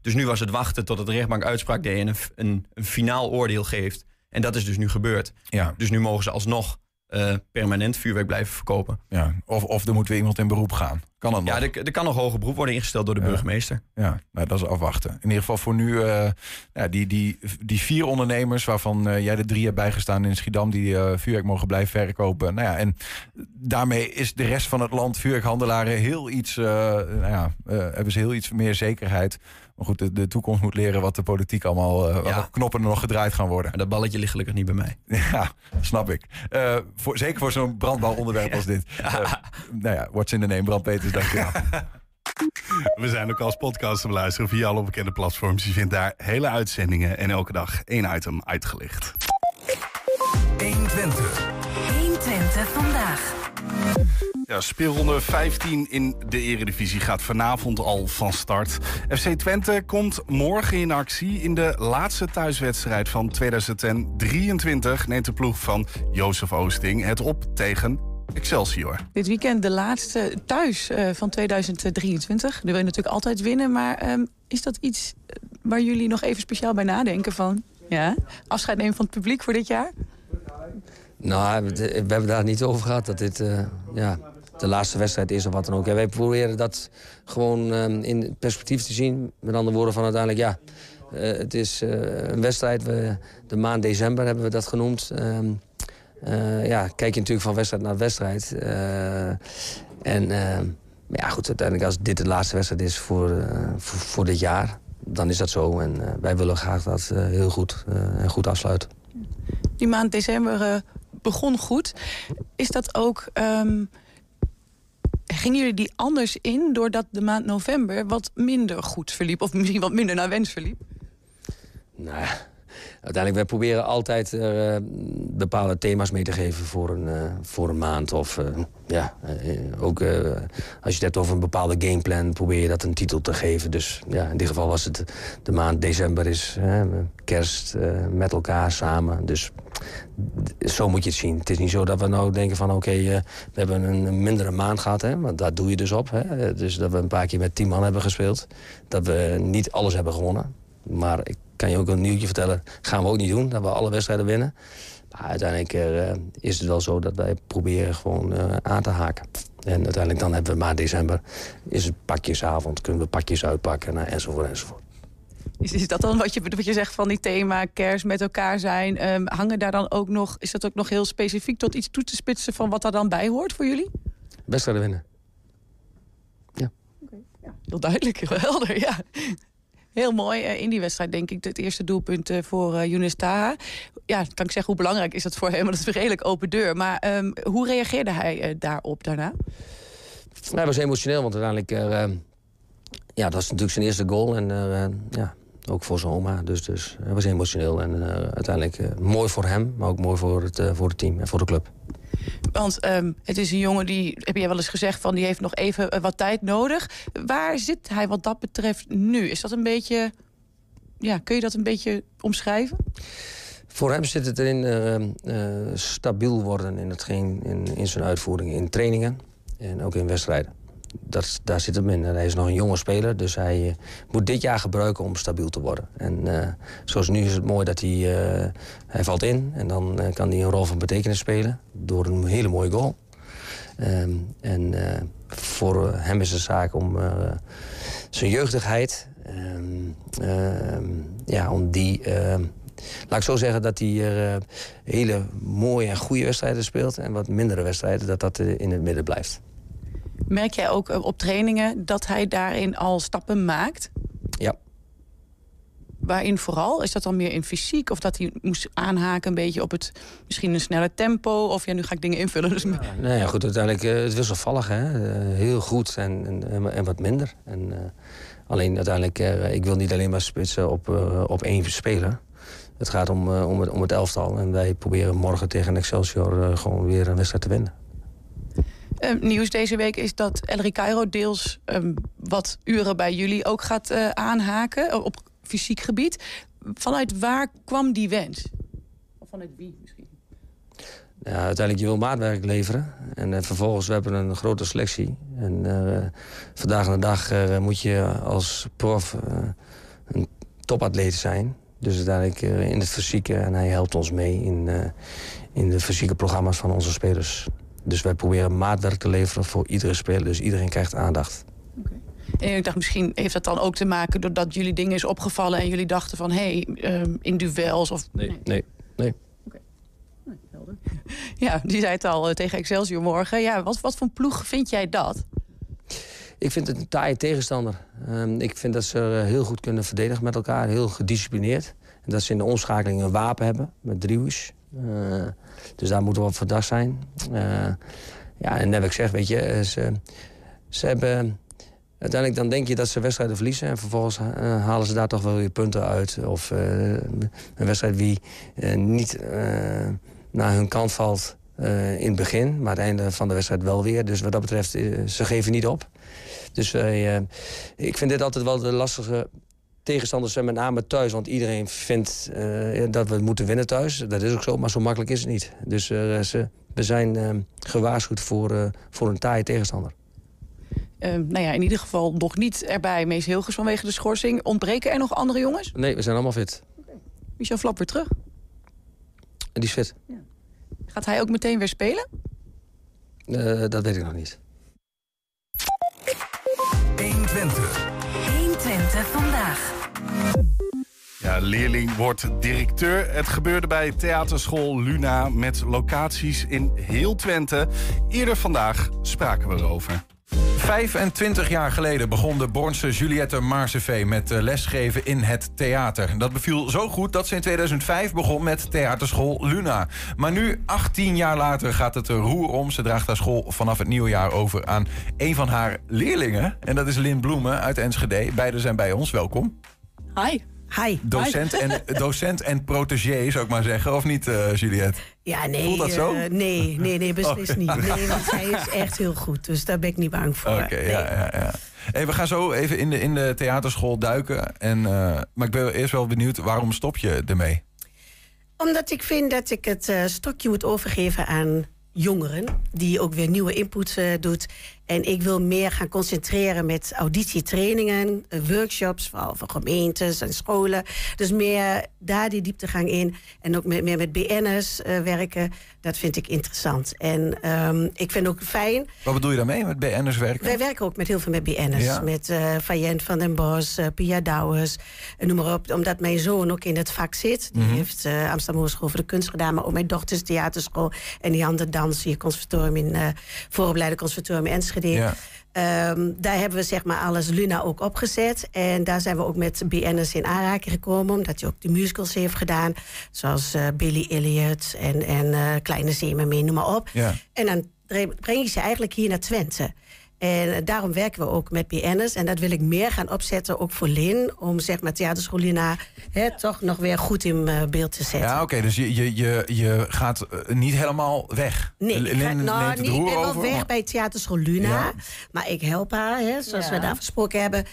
Dus nu was het wachten totdat de rechtbank uitspraak deed... en een, een, een finaal oordeel geeft. En dat is dus nu gebeurd. Ja. Dus nu mogen ze alsnog eh, permanent vuurwerk blijven verkopen. Ja, of, of er moet weer iemand in beroep gaan. Kan dat nog? Ja, er, er kan nog hoger beroep worden ingesteld door de burgemeester. Ja, nou, dat is afwachten. In ieder geval voor nu, eh, ja, die, die, die vier ondernemers... waarvan eh, jij de drie hebt bijgestaan in Schiedam... die eh, vuurwerk mogen blijven verkopen. Nou ja, en daarmee is de rest van het land, vuurwerkhandelaren... heel iets, nou ja, hebben ze heel iets meer zekerheid. Maar goed, de, de toekomst moet leren wat de politiek allemaal... knoppen er nog gedraaid gaan worden. Maar dat balletje ligt gelukkig niet bij mij. Ja, snap ik. Voor, zeker voor zo'n brandbaar onderwerp als dit. Eh, nou ja, what's in the name, Brand Peters, dankjewel. We zijn ook als podcast te beluisteren via alle bekende platforms. Je vindt daar hele uitzendingen en elke dag één item uitgelicht. 120. 120 vandaag. Ja, speelronde 15 in de Eredivisie gaat vanavond al van start. FC Twente komt morgen in actie. In de laatste thuiswedstrijd van 2023 neemt de ploeg van Jozef Oosting het op tegen Excelsior. Dit weekend de laatste thuis eh, van 2023. Nu wil je natuurlijk altijd winnen, maar ehm, is dat iets eh, waar jullie nog even speciaal bij nadenken van? Ja, afscheid nemen van het publiek voor dit jaar? Nou, we we hebben daar niet over gehad dat dit eh, ja, de laatste wedstrijd is of wat dan ook. Wij proberen dat gewoon eh, in perspectief te zien. Met andere woorden van uiteindelijk, ja, eh, het is eh, een wedstrijd. We, de maand december hebben we dat genoemd. Ehm, eh, ja, kijk je natuurlijk van wedstrijd naar wedstrijd. Eh, en maar ja, goed, uiteindelijk als dit de laatste wedstrijd is voor, eh, voor, voor dit jaar... dan is dat zo. En eh, wij willen graag dat eh, heel goed eh, en goed afsluiten. Die maand december eh, begon goed. Is dat ook. ehm, gingen jullie die anders in doordat de maand november wat minder goed verliep? Of misschien wat minder naar wens verliep? Nou, uiteindelijk, wij proberen altijd eh, bepaalde thema's mee te geven voor een, eh, voor een maand. Of eh, ja, ook als je het hebt over een bepaalde gameplan, probeer je dat een titel te geven. Dus ja, in dit geval was het de maand december is kerst met elkaar samen. Dus zo moet je het zien. Het is niet zo dat we nou denken van oké, we hebben een mindere maand gehad. Hè, want daar doe je dus op. Hè. Dus dat we een paar keer met tien man hebben gespeeld. Dat we niet alles hebben gewonnen. Maar ik kan je ook een nieuwtje vertellen, gaan we ook niet doen. Dat we alle wedstrijden winnen. Maar uiteindelijk eh, is het wel zo dat wij proberen gewoon eh, aan te haken. En uiteindelijk dan hebben we maand december, is het pakjesavond, kunnen we pakjes uitpakken nou, enzovoort enzovoort. Is, is dat dan wat je, wat je zegt van die thema kerst met elkaar zijn? Ehm, hangen daar dan ook nog, is dat ook nog heel specifiek tot iets toe te spitsen van wat daar dan bij hoort voor jullie? Wedstrijden winnen. Heel duidelijk, heel helder, ja. Heel mooi eh, in die wedstrijd, denk ik. Het eerste doelpunt eh, voor eh, Younes Taha. Ja, kan ik zeggen, hoe belangrijk is dat voor hem? Want dat is een redelijk open deur. Maar ehm, hoe reageerde hij daarop daarna? Hij was emotioneel, want uiteindelijk... eh, eh, ja, dat was natuurlijk zijn eerste goal. En eh, ja, ook voor zijn oma. Dus, dus hij was emotioneel. En uiteindelijk mooi voor hem, maar ook mooi voor het, voor het team en voor de club. Want ehm, het is een jongen die, heb jij wel eens gezegd, van die heeft nog even eh, wat tijd nodig. Waar zit hij wat dat betreft nu? Is dat een beetje, ja, kun je dat een beetje omschrijven? Voor hem zit het erin eh, eh, stabiel worden in, hetgeen, in, in zijn uitvoering, in trainingen en ook in wedstrijden. Dat, daar zit hem in. Hij is nog een jonge speler, dus hij eh, moet dit jaar gebruiken om stabiel te worden. En eh, zoals nu is het mooi dat hij, eh, hij valt in en dan kan hij een rol van betekenis spelen door een hele mooie goal. Ehm, en voor hem is het zaak om zijn jeugdigheid... Ehm, ehm, ja, om die... laat ik zo zeggen dat hij hele mooie en goede wedstrijden speelt... en wat mindere wedstrijden, dat dat in het midden blijft. Merk jij ook op trainingen dat hij daarin al stappen maakt? Ja. Waarin vooral? Is dat dan meer in fysiek? Of dat hij moest aanhaken een beetje op het misschien een snelle tempo? Of ja, nu ga ik dingen invullen. Dus... Ja, nee, goed, uiteindelijk uh, het wisselvallig. Hè? Uh, heel goed en, en, en, wat minder. En, uh, alleen uiteindelijk, ik wil niet alleen maar spitsen op, op één speler. Het gaat om, om, het, om het elftal. En wij proberen morgen tegen Excelsior gewoon weer een wedstrijd te winnen. Nieuws deze week is dat Elric Cairo deels um, wat uren bij jullie ook gaat aanhaken. Op fysiek gebied. Vanuit waar kwam die wens? Of vanuit wie misschien? Ja, uiteindelijk je wil maatwerk leveren. En uh, vervolgens we hebben een grote selectie. En vandaag aan de dag moet je als prof een topatleet zijn. Dus uiteindelijk in het fysieke. En hij helpt ons mee in, in de fysieke programma's van onze spelers. Dus wij proberen maatwerk te leveren voor iedere speler. Dus iedereen krijgt aandacht. En ik dacht, misschien heeft dat dan ook te maken doordat jullie dingen is opgevallen en jullie dachten van hé, hey, um, in duels of. Nee, nee, nee. Ja, die zei het al uh, tegen Excelsior morgen. Ja, wat, wat voor ploeg vind jij dat? Ik vind het een taaie tegenstander. Um, ik vind dat ze uh, heel goed kunnen verdedigen met elkaar, heel gedisciplineerd. En dat ze in de omschakeling een wapen hebben met driehoes. Uh, dus daar moeten we op verdacht zijn. ja, en net ik zeg, weet je, ze, ze hebben Uiteindelijk dan denk je dat ze wedstrijden verliezen... en vervolgens halen ze daar toch wel weer punten uit. Of een wedstrijd die niet naar hun kant valt in het begin... maar het einde van de wedstrijd wel weer. Dus wat dat betreft, ze geven niet op. Dus ik vind dit altijd wel de lastige tegenstanders zijn met name thuis. Want iedereen vindt dat we moeten winnen thuis. Dat is ook zo, maar zo makkelijk is het niet. Dus ze, we zijn gewaarschuwd voor, voor een taaie tegenstander. Uh, nou ja, in ieder geval nog niet erbij Mees Hilgers vanwege de schorsing. Ontbreken er nog andere jongens? Nee, we zijn allemaal fit. Okay. Michel Flap weer terug? En die is fit. Ja. Gaat hij ook meteen weer spelen? Uh, dat weet ik nog niet. Ja, leerling wordt directeur. Het gebeurde bij theaterschool Luna met locaties in heel Twente. Eerder vandaag spraken we erover. 25 jaar geleden begon de Bornse Juliette Marsevee met lesgeven in het theater. Dat beviel zo goed dat ze in 2005 begon met theaterschool Luna. Maar nu, 18 jaar later, gaat het er roer om. Ze draagt haar school vanaf het nieuwe jaar over aan een van haar leerlingen. En dat is Lin Bloemen uit Enschede. Beiden zijn bij ons. Welkom. Hi. Hi. Docent, En, docent en protégé, zou ik maar zeggen. Of niet, uh, Juliette? Ja, nee. Voelt dat zo? Uh, nee, nee, nee, beslist oh, niet. Nee, want zij is echt heel goed. Dus daar ben ik niet bang voor. Oké, ja, ja, ja. Hey, we gaan zo even in de, in de theaterschool duiken. En, uh, maar ik ben eerst wel benieuwd, waarom stop je ermee? Omdat ik vind dat ik het stokje moet overgeven aan jongeren. Die ook weer nieuwe input doet. En ik wil meer gaan concentreren met auditietrainingen, eh, workshops, vooral voor gemeentes en scholen. Dus meer daar die dieptegang in. En ook meer met BN'ers uh, werken. Dat vind ik interessant. En um, ik vind ook fijn. Wat bedoel je daarmee met BN'ers werken? Wij werken ook met heel veel met BN'ers. Ja. Met uh, Fayent van den Bos, uh, Pia Douwers, noem maar op. Omdat mijn zoon ook in het vak zit. Die mm -hmm. heeft uh, Amsterdam Hogeschool voor de Kunst gedaan. Maar ook mijn dochters theaterschool. En die andere dans hier, conservatorium in vooropleide conservatorium in Enschede. Ja. Um, daar hebben we zeg maar alles Luna ook opgezet. En daar zijn we ook met BN'ers in aanraking gekomen. Omdat hij ook de musicals heeft gedaan. Zoals uh, Billy Elliot en, en uh, Kleine Zeemermin, noem maar op. Ja. En dan breng je ze eigenlijk hier naar Twente. En daarom werken we ook met BN'ers. En dat wil ik meer gaan opzetten, ook voor Lin. Om zeg maar theaterschoolina hè, toch nog weer goed in uh, beeld te zetten. Ja, oké. Okay, dus je, je, je, je gaat uh, niet helemaal weg. Nee, Lin, ga, nou, niet, ik ben wel weg maar... bij theaterschool Luna. Ja. Maar ik help haar, hè, zoals ja. we daar afgesproken hebben...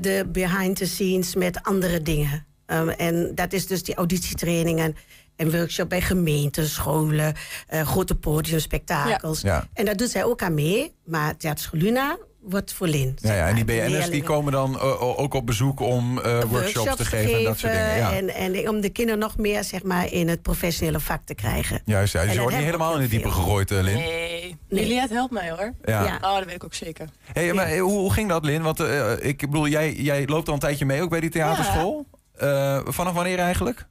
De behind the scenes met andere dingen. Um, en dat is dus die auditietrainingen en workshop bij gemeenten, scholen, uh, grote podiumspektakels. Ja. En daar doet zij ook aan mee. Maar Theaterschool Luna wordt voor Lin. Ja, ja, en die BN'ers die komen dan uh, ook op bezoek om uh, workshops, workshops, te geven, en dat soort dingen. Ja. En, en om de kinderen nog meer zeg maar, in het professionele vak te krijgen. Juist, ja, dus je wordt niet helemaal in de diepe gegooid, uh, Lin. Nee, Nee. Juliette helpt mij hoor. Ja. Ja. Oh, dat weet ik ook zeker. Hey, maar hoe, hoe ging dat, Lin? Want eh, ik bedoel, jij, jij loopt al een tijdje mee ook bij die theaterschool. Eh, vanaf wanneer eigenlijk?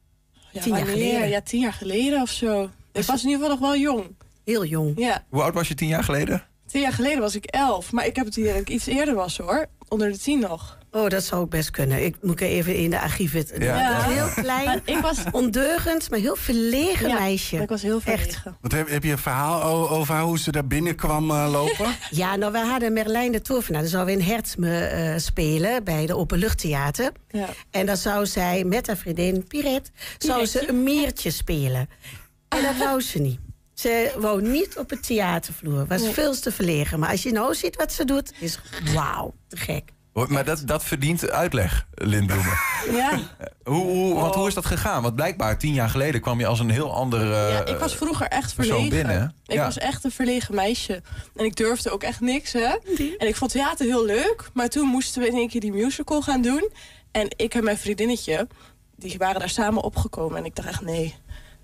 Ja, Tien jaar geleden. Ja, tien jaar geleden of zo. Ik was in ieder geval nog wel jong. Heel jong. Ja, Hoe oud was je tien jaar geleden? tien jaar geleden was ik elf. Maar ik heb het hier dat ik iets eerder was hoor. Onder de tien nog. Oh, dat zou ook best kunnen. Ik moet even in de archieven. Ja. Dat is heel klein, Maar ik was... ondeugend, maar heel verlegen Ja, meisje. Ik was heel Echt. verlegen. Wat heb, heb je een verhaal over hoe ze daar binnenkwam eh, lopen? Ja, nou, we hadden Merlijn de Tovenaar. Dat zou we in Hertzme eh, spelen bij de Openluchttheater. Ja. En dan zou zij met haar vriendin Piret zou ze een meertje spelen. En dat wou ze niet. Ze wou niet op het theatervloer. Was Nee. veel te verlegen. Maar als je nou ziet wat ze doet, is wauw, te gek. Maar dat, dat verdient uitleg, Lin Bloemen. Ja. Hoe, hoe, want hoe is dat gegaan? Want blijkbaar tien jaar geleden kwam je als een heel ander... eh, Ja, ik was vroeger echt verlegen. binnen, Ik ja. was echt een verlegen meisje. En ik durfde ook echt niks, hè. En ik vond theater heel leuk. Maar toen moesten we in één keer die musical gaan doen. En ik en mijn vriendinnetje, die waren daar samen opgekomen. En ik dacht echt, nee,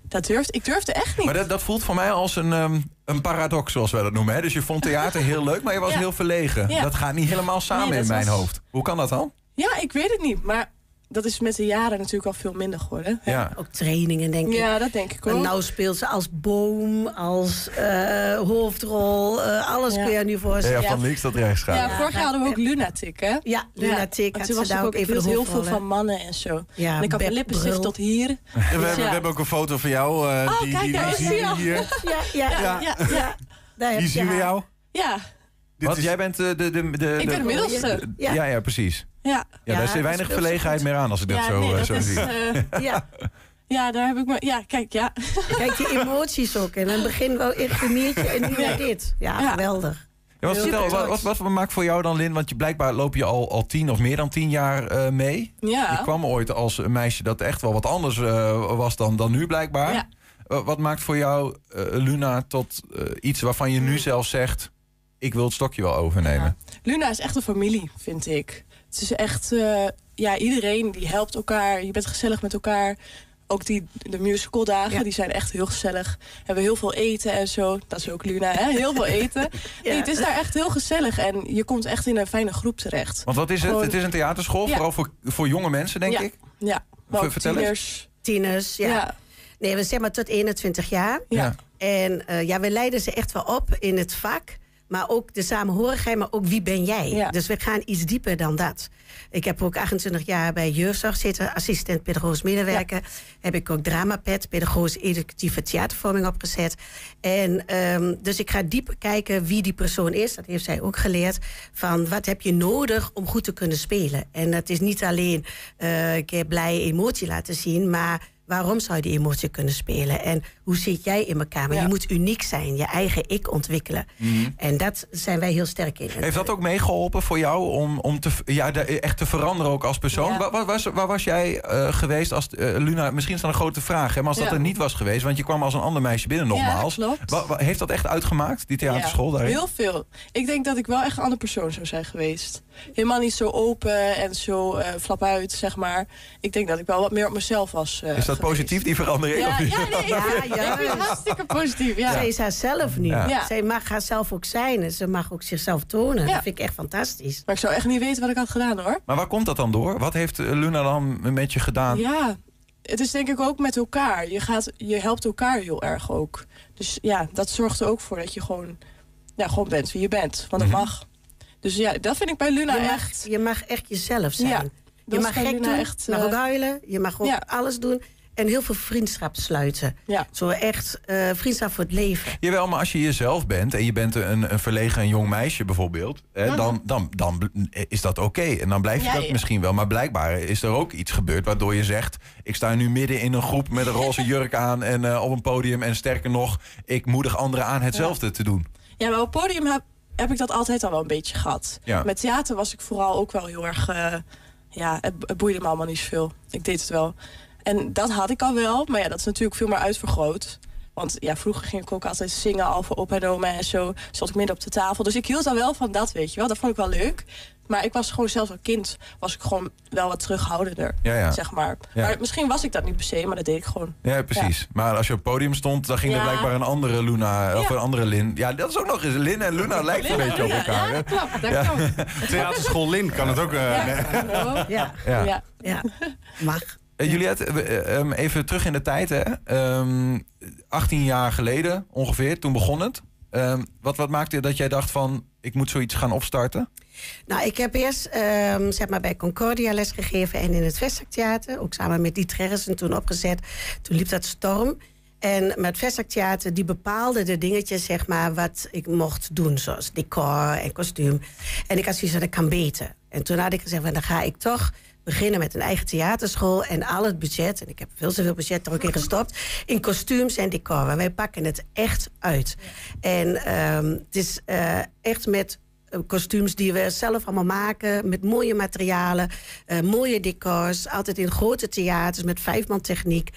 dat durfde, ik durfde echt niet. Maar dat, dat voelt voor mij als een, ehm, een paradox, zoals wij dat noemen. Hè? Dus je vond theater heel leuk, maar je was Ja. heel verlegen. Ja. Dat gaat niet helemaal samen Nee, in mijn was- hoofd. Hoe kan dat dan? Ja, ik weet het niet. Maar dat is met de jaren natuurlijk al veel minder geworden. Ja. Ook trainingen, denk ik. Ja, dat denk ik En ook. nou speelt ze als boom, als eh, hoofdrol. eh, alles Ja. kun je nu voorstellen. Ja, van links tot rechts gaan. Ja, vorig jaar hadden we ook Lunatic, hè? Ja, Lunatic En had toen ze was daar ik ook even heel veel van mannen en zo. Ja, en ik had Beb lippenstift tot hier. En we, hebben, we Ja. hebben ook een foto van jou. eh, Oh, die, kijk, die, die daar is zien hij we al. hier. Ja, ja, Ja, ja. ja, ja. ja. Daar heb je zien we jou. Ja, Dit Want jij bent de... de, de, de ik ben de middelste. Ja. Ja. ja, precies. Ja, Ja, Ja, daar is er dat weinig verlegenheid meer aan als ik dat zo, nee, eh, dat zo is... zie. eh, Ja, ja, daar heb ik me... Ja, kijk, ja. kijk die emoties ook. En in het begin wel echt een miertje en nu weer dit. Ja, Ja. geweldig. Ja, wat, vertel, wat, wat, wat maakt voor jou dan, Lin? Want je, blijkbaar loop je al, al tien of meer dan tien jaar eh, mee. Ja. Je kwam ooit als een meisje dat echt wel wat anders eh, was dan, dan nu blijkbaar. Ja. Wat maakt voor jou, Luna, tot iets waarvan je nu zelf zegt... ik wil het stokje wel overnemen? Luna is echt een familie, vind ik. Het is echt... eh, ja, iedereen die helpt elkaar. Je bent gezellig met elkaar. Ook die, de musicaldagen, Ja. die zijn echt heel gezellig. We hebben heel veel eten en zo. Dat is ook Luna, hè? Heel veel eten. Nee, het is daar echt heel gezellig. En je komt echt in een fijne groep terecht. Want wat is het? Gewoon- Het is een theaterschool, Ja. vooral voor, voor jonge mensen, denk ja. ik. Ja, maar ook Vertel eens. tieners. Tieners, ja. Ja. Nee, we zijn maar tot 21 jaar. Ja. En eh, ja, we leiden ze echt wel op in het vak. Maar ook de samenhorigheid, maar ook wie ben jij? Ja. Dus we gaan iets dieper dan dat. Ik heb ook 28 jaar bij jeugdzorg zitten, assistent pedagogisch medewerker. Heb ik ook dramapet, pedagogisch educatieve theatervorming opgezet. En ehm, dus ik ga dieper kijken wie die persoon is. Dat heeft zij ook geleerd. Van wat heb je nodig om goed te kunnen spelen? En dat is niet alleen eh, een keer blij emotie laten zien, maar waarom zou je die emotie kunnen spelen? En hoe zit jij in elkaar? Maar Ja. je moet uniek zijn, je eigen ik ontwikkelen. En dat zijn wij heel sterk in. Mhm. Heeft dat ook meegeholpen voor jou om, om te, ja, echt te veranderen ook als persoon? Ja. Waar, waar was, waar was jij eh, geweest als... eh, Luna, misschien is dat een grote vraag, hè, maar als dat Ja. er niet was geweest... want je kwam als een ander meisje binnen nogmaals. Ja, klopt. Wa- wa- heeft dat echt uitgemaakt, die theaterschool daarin? Heel veel. Ik denk dat ik wel echt een andere persoon zou zijn geweest. Helemaal niet zo open en zo eh flap uit, zeg maar. Ik denk dat ik wel wat meer op mezelf was. Is dat geweest. positief, die verandering? Ja, of niet? ja, nee, ik, Ja, ik hartstikke positief. Ja. Zij is haarzelf nu. Ja. Ja. Zij mag haarzelf ook zijn. En ze mag ook zichzelf tonen. Ja. Dat vind ik echt fantastisch. Maar ik zou echt niet weten wat ik had gedaan hoor. Maar waar komt dat dan door? Wat heeft eh, Luna dan met je gedaan? Ja, het is denk ik ook met elkaar. Je, gaat, je helpt elkaar heel erg ook. Dus ja, dat zorgt er ook voor dat je gewoon, ja, gewoon bent wie je bent. Want dat Mhm. mag. Dus ja, dat vind ik bij Luna je, mag, echt. je mag echt jezelf zijn. Ja, je mag gek Luna doen, echt, je mag eh, ook huilen. Je mag ook ja. alles doen. En heel veel vriendschap sluiten. Ja. Zo echt eh, vriendschap voor het leven. Jawel, maar als je jezelf bent en je bent een, een verlegen een jong meisje bijvoorbeeld, hè, dan, dan, dan bl- is dat oké. En dan blijf je Ja, dat ja. misschien wel. Maar blijkbaar is er ook iets gebeurd waardoor je zegt: Ik sta nu midden in een groep met een roze jurk aan en eh, op een podium. En sterker nog, ik moedig anderen aan hetzelfde te doen. Ja, maar op het podium heb, heb ik dat altijd al wel een beetje gehad. Ja. Met theater was ik vooral ook wel heel erg... eh, ja, het, het boeide me allemaal niet zoveel. Ik deed het wel. En dat had ik al wel, maar ja, dat is natuurlijk veel meer uitvergroot. Want ja, vroeger ging ik ook altijd zingen al voor op en oma en zo. Zat ik midden op de tafel. Dus ik hield dan wel van dat, weet je wel. Dat vond ik wel leuk. Maar ik was gewoon zelfs als kind was ik gewoon wel wat terughoudender, Ja, ja. zeg maar. Ja. Maar misschien was ik dat niet per se, maar dat deed ik gewoon. Ja, precies. Maar als je op het podium stond, dan ging er blijkbaar een andere Luna of een andere Lin. Ja, dat is ook nog eens. Lin en Luna lijken een beetje op elkaar. ja, hè? dat klopt. Theaterschool Lin kan het ook. eh, nee. Ja. Ja. Ja. Ja, mag. Eh, Juliette, eh, ehm, even terug in de tijd. Hè. Ehm, 18 jaar geleden ongeveer, toen begon het. Ehm, wat, wat maakte dat jij dacht van, ik moet zoiets gaan opstarten? Nou, ik heb eerst ehm, zeg maar bij Concordia lesgegeven en in het Vestzaktheater. Ook samen met Dieter Harrison toen opgezet. Toen liep dat storm. En met Vestzaktheater, die bepaalde de dingetjes, zeg maar, wat ik mocht doen. Zoals decor en kostuum. En ik had zoiets van, dat kan beter. En toen had ik gezegd, van, dan ga ik toch beginnen met een eigen theaterschool. En al het budget, en ik heb veel zoveel budget er ook in gestopt... in kostuums en decor. En wij pakken het echt uit. En ehm, het is eh, echt met eh, kostuums die we zelf allemaal maken. Met mooie materialen, eh, mooie decors. Altijd in grote theaters met vijfman techniek.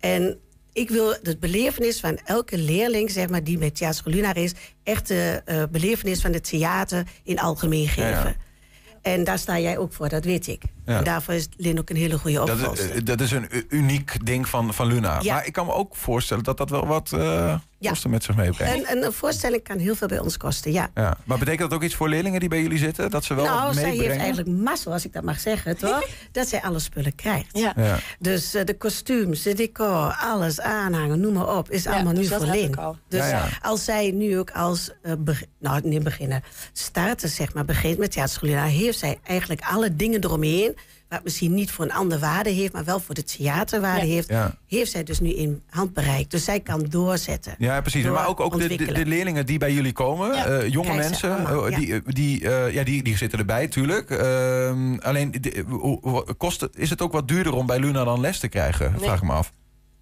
En ik wil de belevenis van elke leerling, zeg maar, die met Theater Lunar is, echt de belevenis van het theater in algemeen geven. Ja, ja. En daar sta jij ook voor, dat weet ik. Ja. En daarvoor is Lin ook een hele goede Dat opvolger. is, eh, dat is een uniek ding van, van Luna. Ja. Maar ik kan me ook voorstellen dat dat wel wat eh Ja. kosten met zich meebrengt. En, en een voorstelling kan heel veel bij ons kosten, ja. Ja. Maar betekent dat ook iets voor leerlingen die bij jullie zitten? Dat ze wel nou, wat zij meebrengen? heeft eigenlijk mazzel, als ik dat mag zeggen, toch? dat zij alle spullen krijgt. Ja. Ja. Dus eh, de kostuums, de decor, alles, aanhangen, noem maar op, is Ja, allemaal dus nu dat voor heb Lin. ik al. Dus Ja, ja. als zij nu ook als, eh, beg- nou niet beginnen, starten zeg maar, begint met theaterschool, dan heeft zij eigenlijk alle dingen eromheen, wat misschien niet voor een ander waarde heeft, maar wel voor de theaterwaarde Ja. heeft, Ja. heeft zij dus nu in handbereik. Dus zij kan doorzetten. Ja, precies. Door Maar ook, ook de, de, de leerlingen die bij jullie komen, Ja. eh, jonge mensen, allemaal, eh, ja. die, die, eh, ja, die, die zitten erbij, tuurlijk. Ehm, alleen, de- kost het, is het ook wat duurder om bij Luna dan les te krijgen? Nee. Vraag ik me af.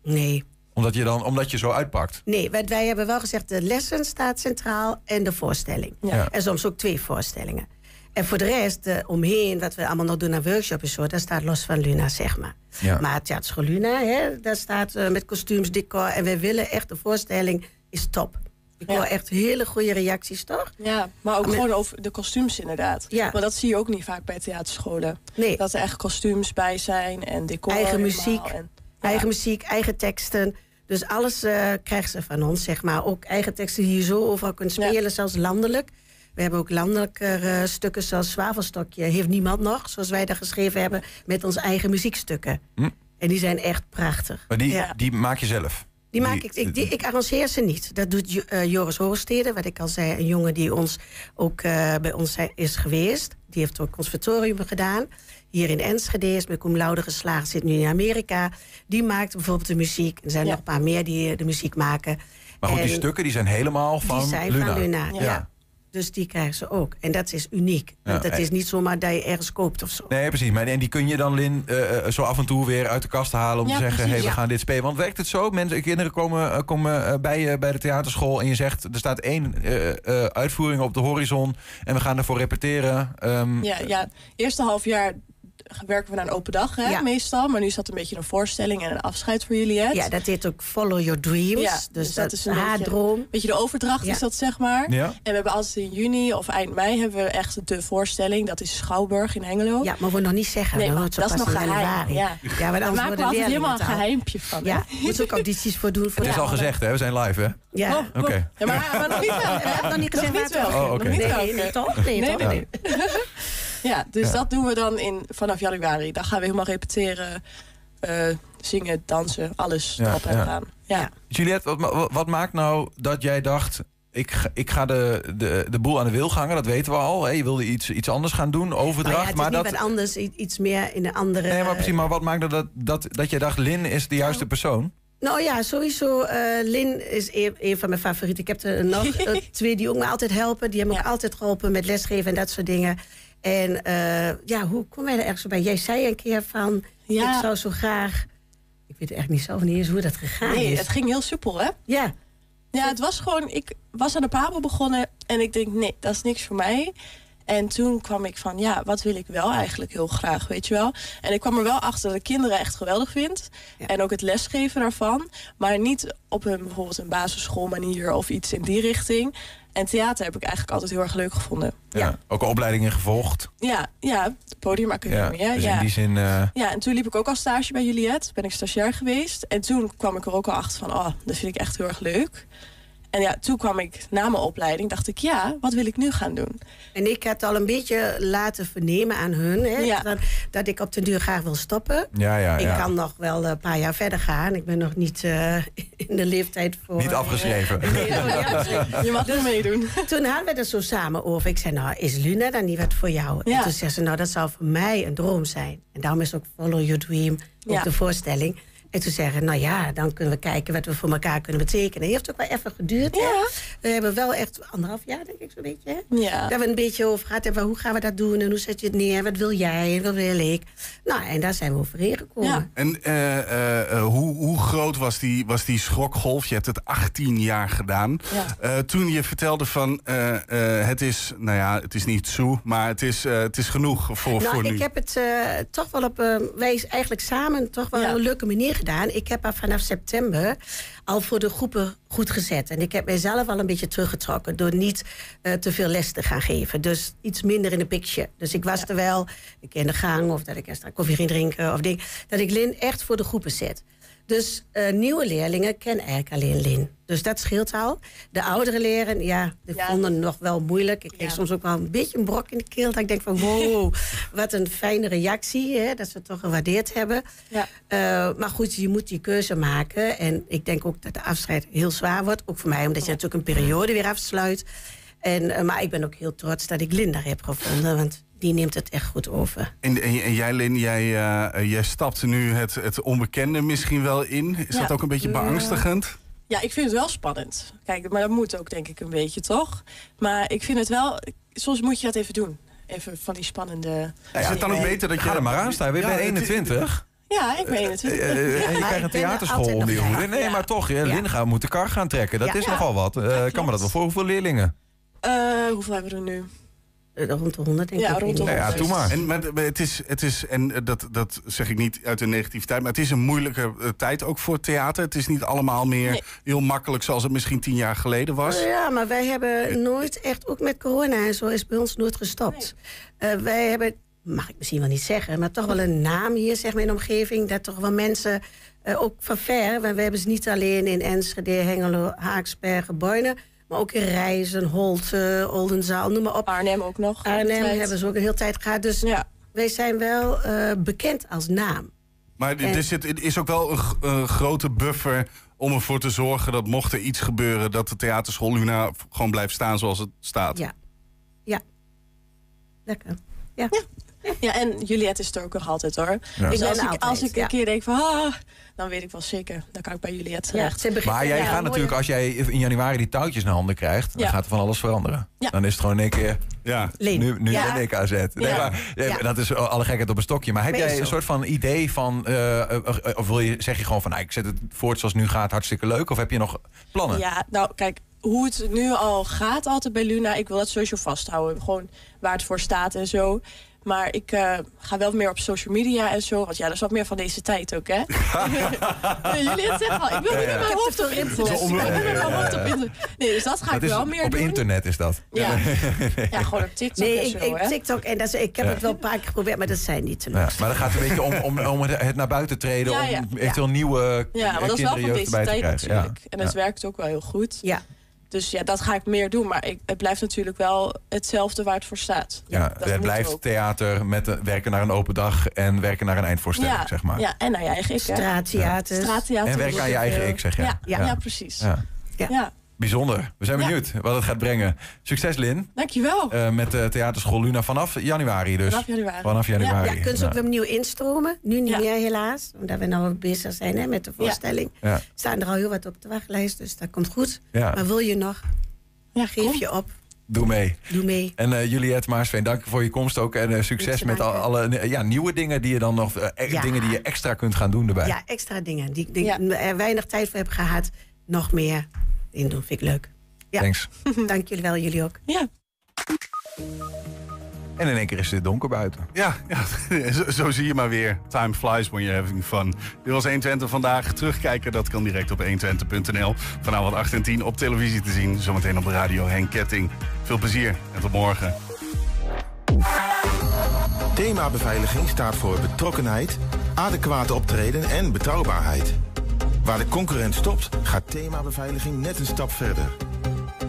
Nee. Omdat je, dan, omdat je zo uitpakt. Nee, wij, wij hebben wel gezegd de lessen staat centraal en de voorstelling. Ja. En soms ook twee voorstellingen. En voor de rest, de omheen, wat we allemaal nog doen aan workshops en zo, dat staat los van Luna, zeg maar. Ja. Maar het Theaterschool Luna, hè, daar staat eh, met kostuums, decor. En wij willen echt, de voorstelling is top. Ik Ja. hoor echt hele goede reacties, toch? Ja, maar ook Met- gewoon over de kostuums inderdaad. Ja. Want dat zie je ook niet vaak bij theaterscholen. Nee, Dat er echt kostuums bij zijn en decor. Eigen muziek. En, eigen muziek, eigen teksten. Dus alles eh krijgt ze van ons, zeg maar. Ook eigen teksten die je zo overal kunt Ja. spelen, zelfs landelijk. We hebben ook landelijke eh, stukken zoals Zwavelstokje. Heeft niemand nog, zoals wij dat geschreven hebben, met onze eigen muziekstukken. Hm. En die zijn echt prachtig. Maar die, Ja. die maak je zelf. Die maak ik, ik, die, ik arrangeer ze niet. Dat doet eh, Joris Hoorstede, wat ik al zei. Een jongen die ons ook eh, bij ons zijn- is geweest. Die heeft ook conservatorium gedaan. Hier in Enschede is met cum laude geslaagd. Zit nu in Amerika. Die maakt bijvoorbeeld de muziek. Er zijn Ja. nog een paar meer die de muziek maken. Maar goed, die En stukken die zijn helemaal van die zijn Luna. van Luna. Ja. Ja. Dus die krijgen ze ook. En dat is uniek. Want Ja, het is niet zomaar dat je ergens koopt of zo. Nee, precies. Maar, en die kun je dan, Lin, eh, eh, zo af en toe weer uit de kast halen... om Ja, te zeggen, precies, hey, we ja. gaan dit spelen. Want werkt het zo? Mensen, kinderen komen, eh, komen bij, je bij de theaterschool... en je zegt, er staat één eh, eh, uitvoering op de horizon... en we gaan ervoor repeteren. Ehm, ja, ja, eerste half jaar werken we naar een open dag hè, Ja. meestal. Maar nu is dat een beetje een voorstelling en een afscheid voor jullie. Ja, dat heet ook Follow Your Dreams. Ja, dus, dus dat, dat is een haar beetje- droom. Beetje de overdracht Ja. is dat, zeg maar. Ja. En we hebben altijd in juni of eind mei hebben we echt de voorstelling. Dat is Schouwburg in Hengelo. Ja, maar we nog niet zeggen. Nee, maar dat is nog geheim. Ja. Ja, maar maken we altijd helemaal een geheimpje van. hè? Ja, moet ook audities voor doen. Voor Het is al gezegd, hè? We zijn live, hè? Ja. Oh, Oké. Ja, maar, maar nog niet wel. We hebben nog niet gezegd Nog niet wel. Oh, Nee, wel. nee, toch? Nee, Nee, toch? Ja, dus Ja. dat doen we dan in, vanaf januari. Dan gaan we helemaal repeteren, eh, zingen, dansen, alles Ja, erop en ja. eraan. Ja. Juliette, wat, wat maakt nou dat jij dacht... ik ga, ik ga de, de, de boel aan de wil gangen, dat weten we al. Hè? Je wilde iets, iets anders gaan doen, Nou overdracht. ja, het is maar niet dat, wat anders, iets meer in een andere... nee, maar precies, maar wat maakt dat, dat, dat je dacht... Lin is de juiste persoon? Nou ja, sowieso. eh, Lin is een, een van mijn favorieten. Ik heb er nog eh, twee die ook me altijd helpen. Die hebben me Ja. ook altijd geholpen met lesgeven en dat soort dingen. En eh, ja, hoe kom jij er ergens bij? Jij zei een keer van, Ja. ik zou zo graag... Ik weet echt niet zelf niet eens hoe dat gegaan Nee, is. het ging heel soepel, hè? Ja, Ja, het was gewoon... Ik was aan de Pabo begonnen en ik denk, nee, dat is niks voor mij. En toen kwam ik van, ja, wat wil ik wel eigenlijk heel graag, weet je wel? En ik kwam er wel achter dat ik kinderen echt geweldig vind. Ja. En ook het lesgeven daarvan. Maar niet op een bijvoorbeeld een basisschoolmanier of iets in die richting. En theater heb ik eigenlijk altijd heel erg leuk gevonden. Ja. Ook opleidingen gevolgd. Ja, ja podiumacademie. Ja, hè? dus ja. in die zin... eh, Ja, en toen liep ik ook al stage bij Juliette. Ben ik stagiair geweest. En toen kwam ik er ook al achter van, oh, dat vind ik echt heel erg leuk. En ja, toen kwam ik na mijn opleiding, dacht ik, ja, wat wil ik nu gaan doen? En ik had al een beetje laten vernemen aan hun hè, dat, dat ik op den duur graag wil stoppen. Ja, ja, ik ja. kan nog wel een paar jaar verder gaan. Ik ben nog niet eh, in de leeftijd voor. Niet afgeschreven. Je mag er meedoen. Toen hadden we het er zo samen over. Ik zei, nou, is Luna dan niet wat voor jou? En Ja. toen zei ze, nou, dat zou voor mij een droom zijn. En daarom is ook Follow Your Dream ook Ja. de voorstelling. En toen zeggen, nou ja, dan kunnen we kijken wat we voor elkaar kunnen betekenen. heeft ook wel even geduurd. Hè? We hebben wel echt anderhalf jaar, denk ik, zo'n beetje. Hè? Ja. Daar we een beetje over gehad hebben. Hoe gaan we dat doen en hoe zet je het neer? Wat wil jij en wat wil ik? Nou, en daar zijn we overheen gekomen. En eh, eh, eh, hoe, hoe groot was die, was die schrokgolf? Je hebt het 18 jaar gedaan. Eh, toen je vertelde van eh, eh, het is, nou ja, het is niet zo, maar het is, eh, het is genoeg voor, nou, voor ik nu. heb het eh, toch wel op, wij eigenlijk samen toch wel een leuke manier gedaan. Ik heb haar vanaf september al voor de groepen goed gezet. En ik heb mijzelf al een beetje teruggetrokken door niet eh, te veel les te gaan geven. Dus iets minder in de picture. Dus ik was er wel, ik in de gang of dat ik extra koffie ging drinken of ding. Dat ik Lin echt voor de groepen zet. Dus eh, nieuwe leerlingen kennen eigenlijk alleen Lin. Dus dat scheelt al. De oudere leren, ja, die vonden het nog wel moeilijk. Ik kreeg soms ook wel een beetje een brok in de keel. Dat ik denk van, wow, wat een fijne reactie. Hè, dat ze het toch gewaardeerd hebben. Ja. Eh, maar goed, je moet die keuze maken. En ik denk ook dat de afscheid heel zwaar wordt. Ook voor mij, omdat je natuurlijk een periode weer afsluit. En, eh, maar ik ben ook heel trots dat ik Linda heb gevonden. Want die neemt het echt goed over. En, en, en jij, Lin, jij, eh, eh, jij stapt nu het, het onbekende misschien wel in. Is Ja. dat ook een beetje Ja. beangstigend? Ja, ik vind het wel spannend. Kijk, maar dat moet ook denk ik een beetje, toch? Maar ik vind het wel... Soms moet je dat even doen. Even van die spannende... Ja, is het dan ook beter dat je er maar aan staat? Je Ja, bent het- 21. Ja, ik ben 21. Eh, en je Ja. krijgt een theaterschool om die hoede. Nee, maar toch, Lin gaat moet de kar gaan trekken. Dat Ja. is Ja. nogal wat. Eh, kan me dat wel voor hoeveel leerlingen? Eh, hoeveel hebben we er nu? Rond de 100 denk Ja, ik. rond de Ja, ja, 100. doe maar. En, maar het is, het is en eh, dat, dat zeg ik niet uit de negativiteit, maar het is een moeilijke eh, tijd ook voor theater. Het is niet allemaal meer heel makkelijk zoals het misschien tien jaar geleden was. Ja, maar wij hebben nooit echt, ook met corona en zo, is bij ons nooit gestopt. Eh, wij hebben, mag ik misschien wel niet zeggen, maar toch wel een naam hier zeg maar, in de omgeving. Dat toch wel mensen, eh, ook van ver, want we hebben ze niet alleen in Enschede, Hengelo, Haaksbergen, Boinen. Maar ook in Rijzen, Holte, Oldenzaal, noem maar op. Arnhem ook nog. Arnhem hebben ze ook een hele tijd gehad. Dus wij zijn wel eh, bekend als naam. Maar En- er zit, het is ook wel een, grote buffer om ervoor te zorgen dat mocht er iets gebeuren, dat de theaterschool Luna gewoon blijft staan zoals het staat. Ja. Ja. Lekker. Ja. Ja, en Juliette is er ook nog altijd hoor. Ja. Dus als ik, altijd, als ik ja. een keer denk van... Ah, dan weet ik wel zeker, dan kan ik bij Juliette terecht. Maar jij gaat natuurlijk, als jij in januari die touwtjes naar handen krijgt, dan Ja. gaat er van alles veranderen. Ja. Dan is het gewoon één keer. Ja. Nu, nu Ja. ben ik AZ. Nee, Ja. maar, eh, Ja. Dat is alle gekheid op een stokje. Maar heb jij een soort van idee van. eh, eh, eh, of wil je, zeg je gewoon van. Nou, ik zet het voort zoals het nu gaat, hartstikke leuk? Of heb je nog plannen? Ja, nou kijk, hoe het nu al gaat altijd bij Luna... ik wil dat sowieso vasthouden. Gewoon waar het voor staat en zo. Maar ik eh, ga wel meer op social media en zo. Want ja, dat is wat meer van deze tijd ook, hè? Jullie het zeggen al. Ik wil niet ja. met mijn hoofd op internet. Ik wil niet met mijn hoofd op internet. Nee, dus dat ga Dat ik is wel meer op doen. internet is dat. Ja. ja, gewoon op TikTok Nee, en ik, zo, ik, hè? TikTok, en dat is, ik heb Ja. het wel een paar keer geprobeerd, maar dat zijn niet te Ja, maar dan gaat het een beetje om, om, om het naar buiten treden. Ja, ja. Om eventueel nieuwe Ja, maar dat is wel van deze tijd natuurlijk. Ja. En het Ja. werkt ook wel heel goed. Ja. Dus ja, dat ga ik meer doen. Maar ik, het blijft natuurlijk wel hetzelfde waar het voor staat. Ja, Dat het blijft ook. theater met een- werken naar een open dag en werken naar een eindvoorstelling, ja, zeg maar. Ja, en naar je eigen ik? Straattheater. Straattheater. En werken aan je eigen ik, zeg je. Ja, ja. Ja. precies. Ja. Bijzonder. We zijn Ja. benieuwd wat het gaat brengen. Succes, Lin. Dankjewel. Eh, met de theaterschool Luna vanaf januari dus. Vanaf januari. Vanaf januari. Ja, kunnen ze ook weer opnieuw instromen. Nu niet Ja. meer helaas, omdat we nou bezig zijn hè, met de voorstelling. Ja. Staan er al heel wat op de wachtlijst, dus dat komt goed. Ja. Maar wil je nog, Ja, geef kom. je op. Doe mee. Doe mee. En eh Juliette Maarsveen, dank voor je komst ook. En eh, succes met al, alle ja, nieuwe dingen die je dan nog. Ja. Dingen die je extra kunt gaan doen erbij. Ja, extra dingen die ik er weinig tijd voor heb gehad. Nog meer in doen, vind ik leuk. Ja. Thanks. Dank jullie wel, jullie ook. Ja. En in één keer is het donker buiten. Ja, ja zo, zo, zie je maar weer. Time flies when you're having fun. Dit was 120 vandaag. Terugkijken, dat kan direct op 120.nl. Vanavond 8 en 10 op televisie te zien. Zometeen op de radio Henk Ketting. Veel plezier en tot morgen. Thema beveiliging staat voor betrokkenheid, adequate optreden en betrouwbaarheid. Waar de concurrent stopt, gaat thema beveiliging net een stap verder.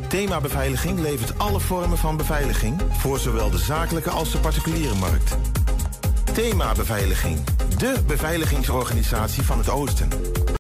Thema Beveiliging levert alle vormen van beveiliging voor zowel de zakelijke als de particuliere markt. Thema Beveiliging, de beveiligingsorganisatie van het Oosten.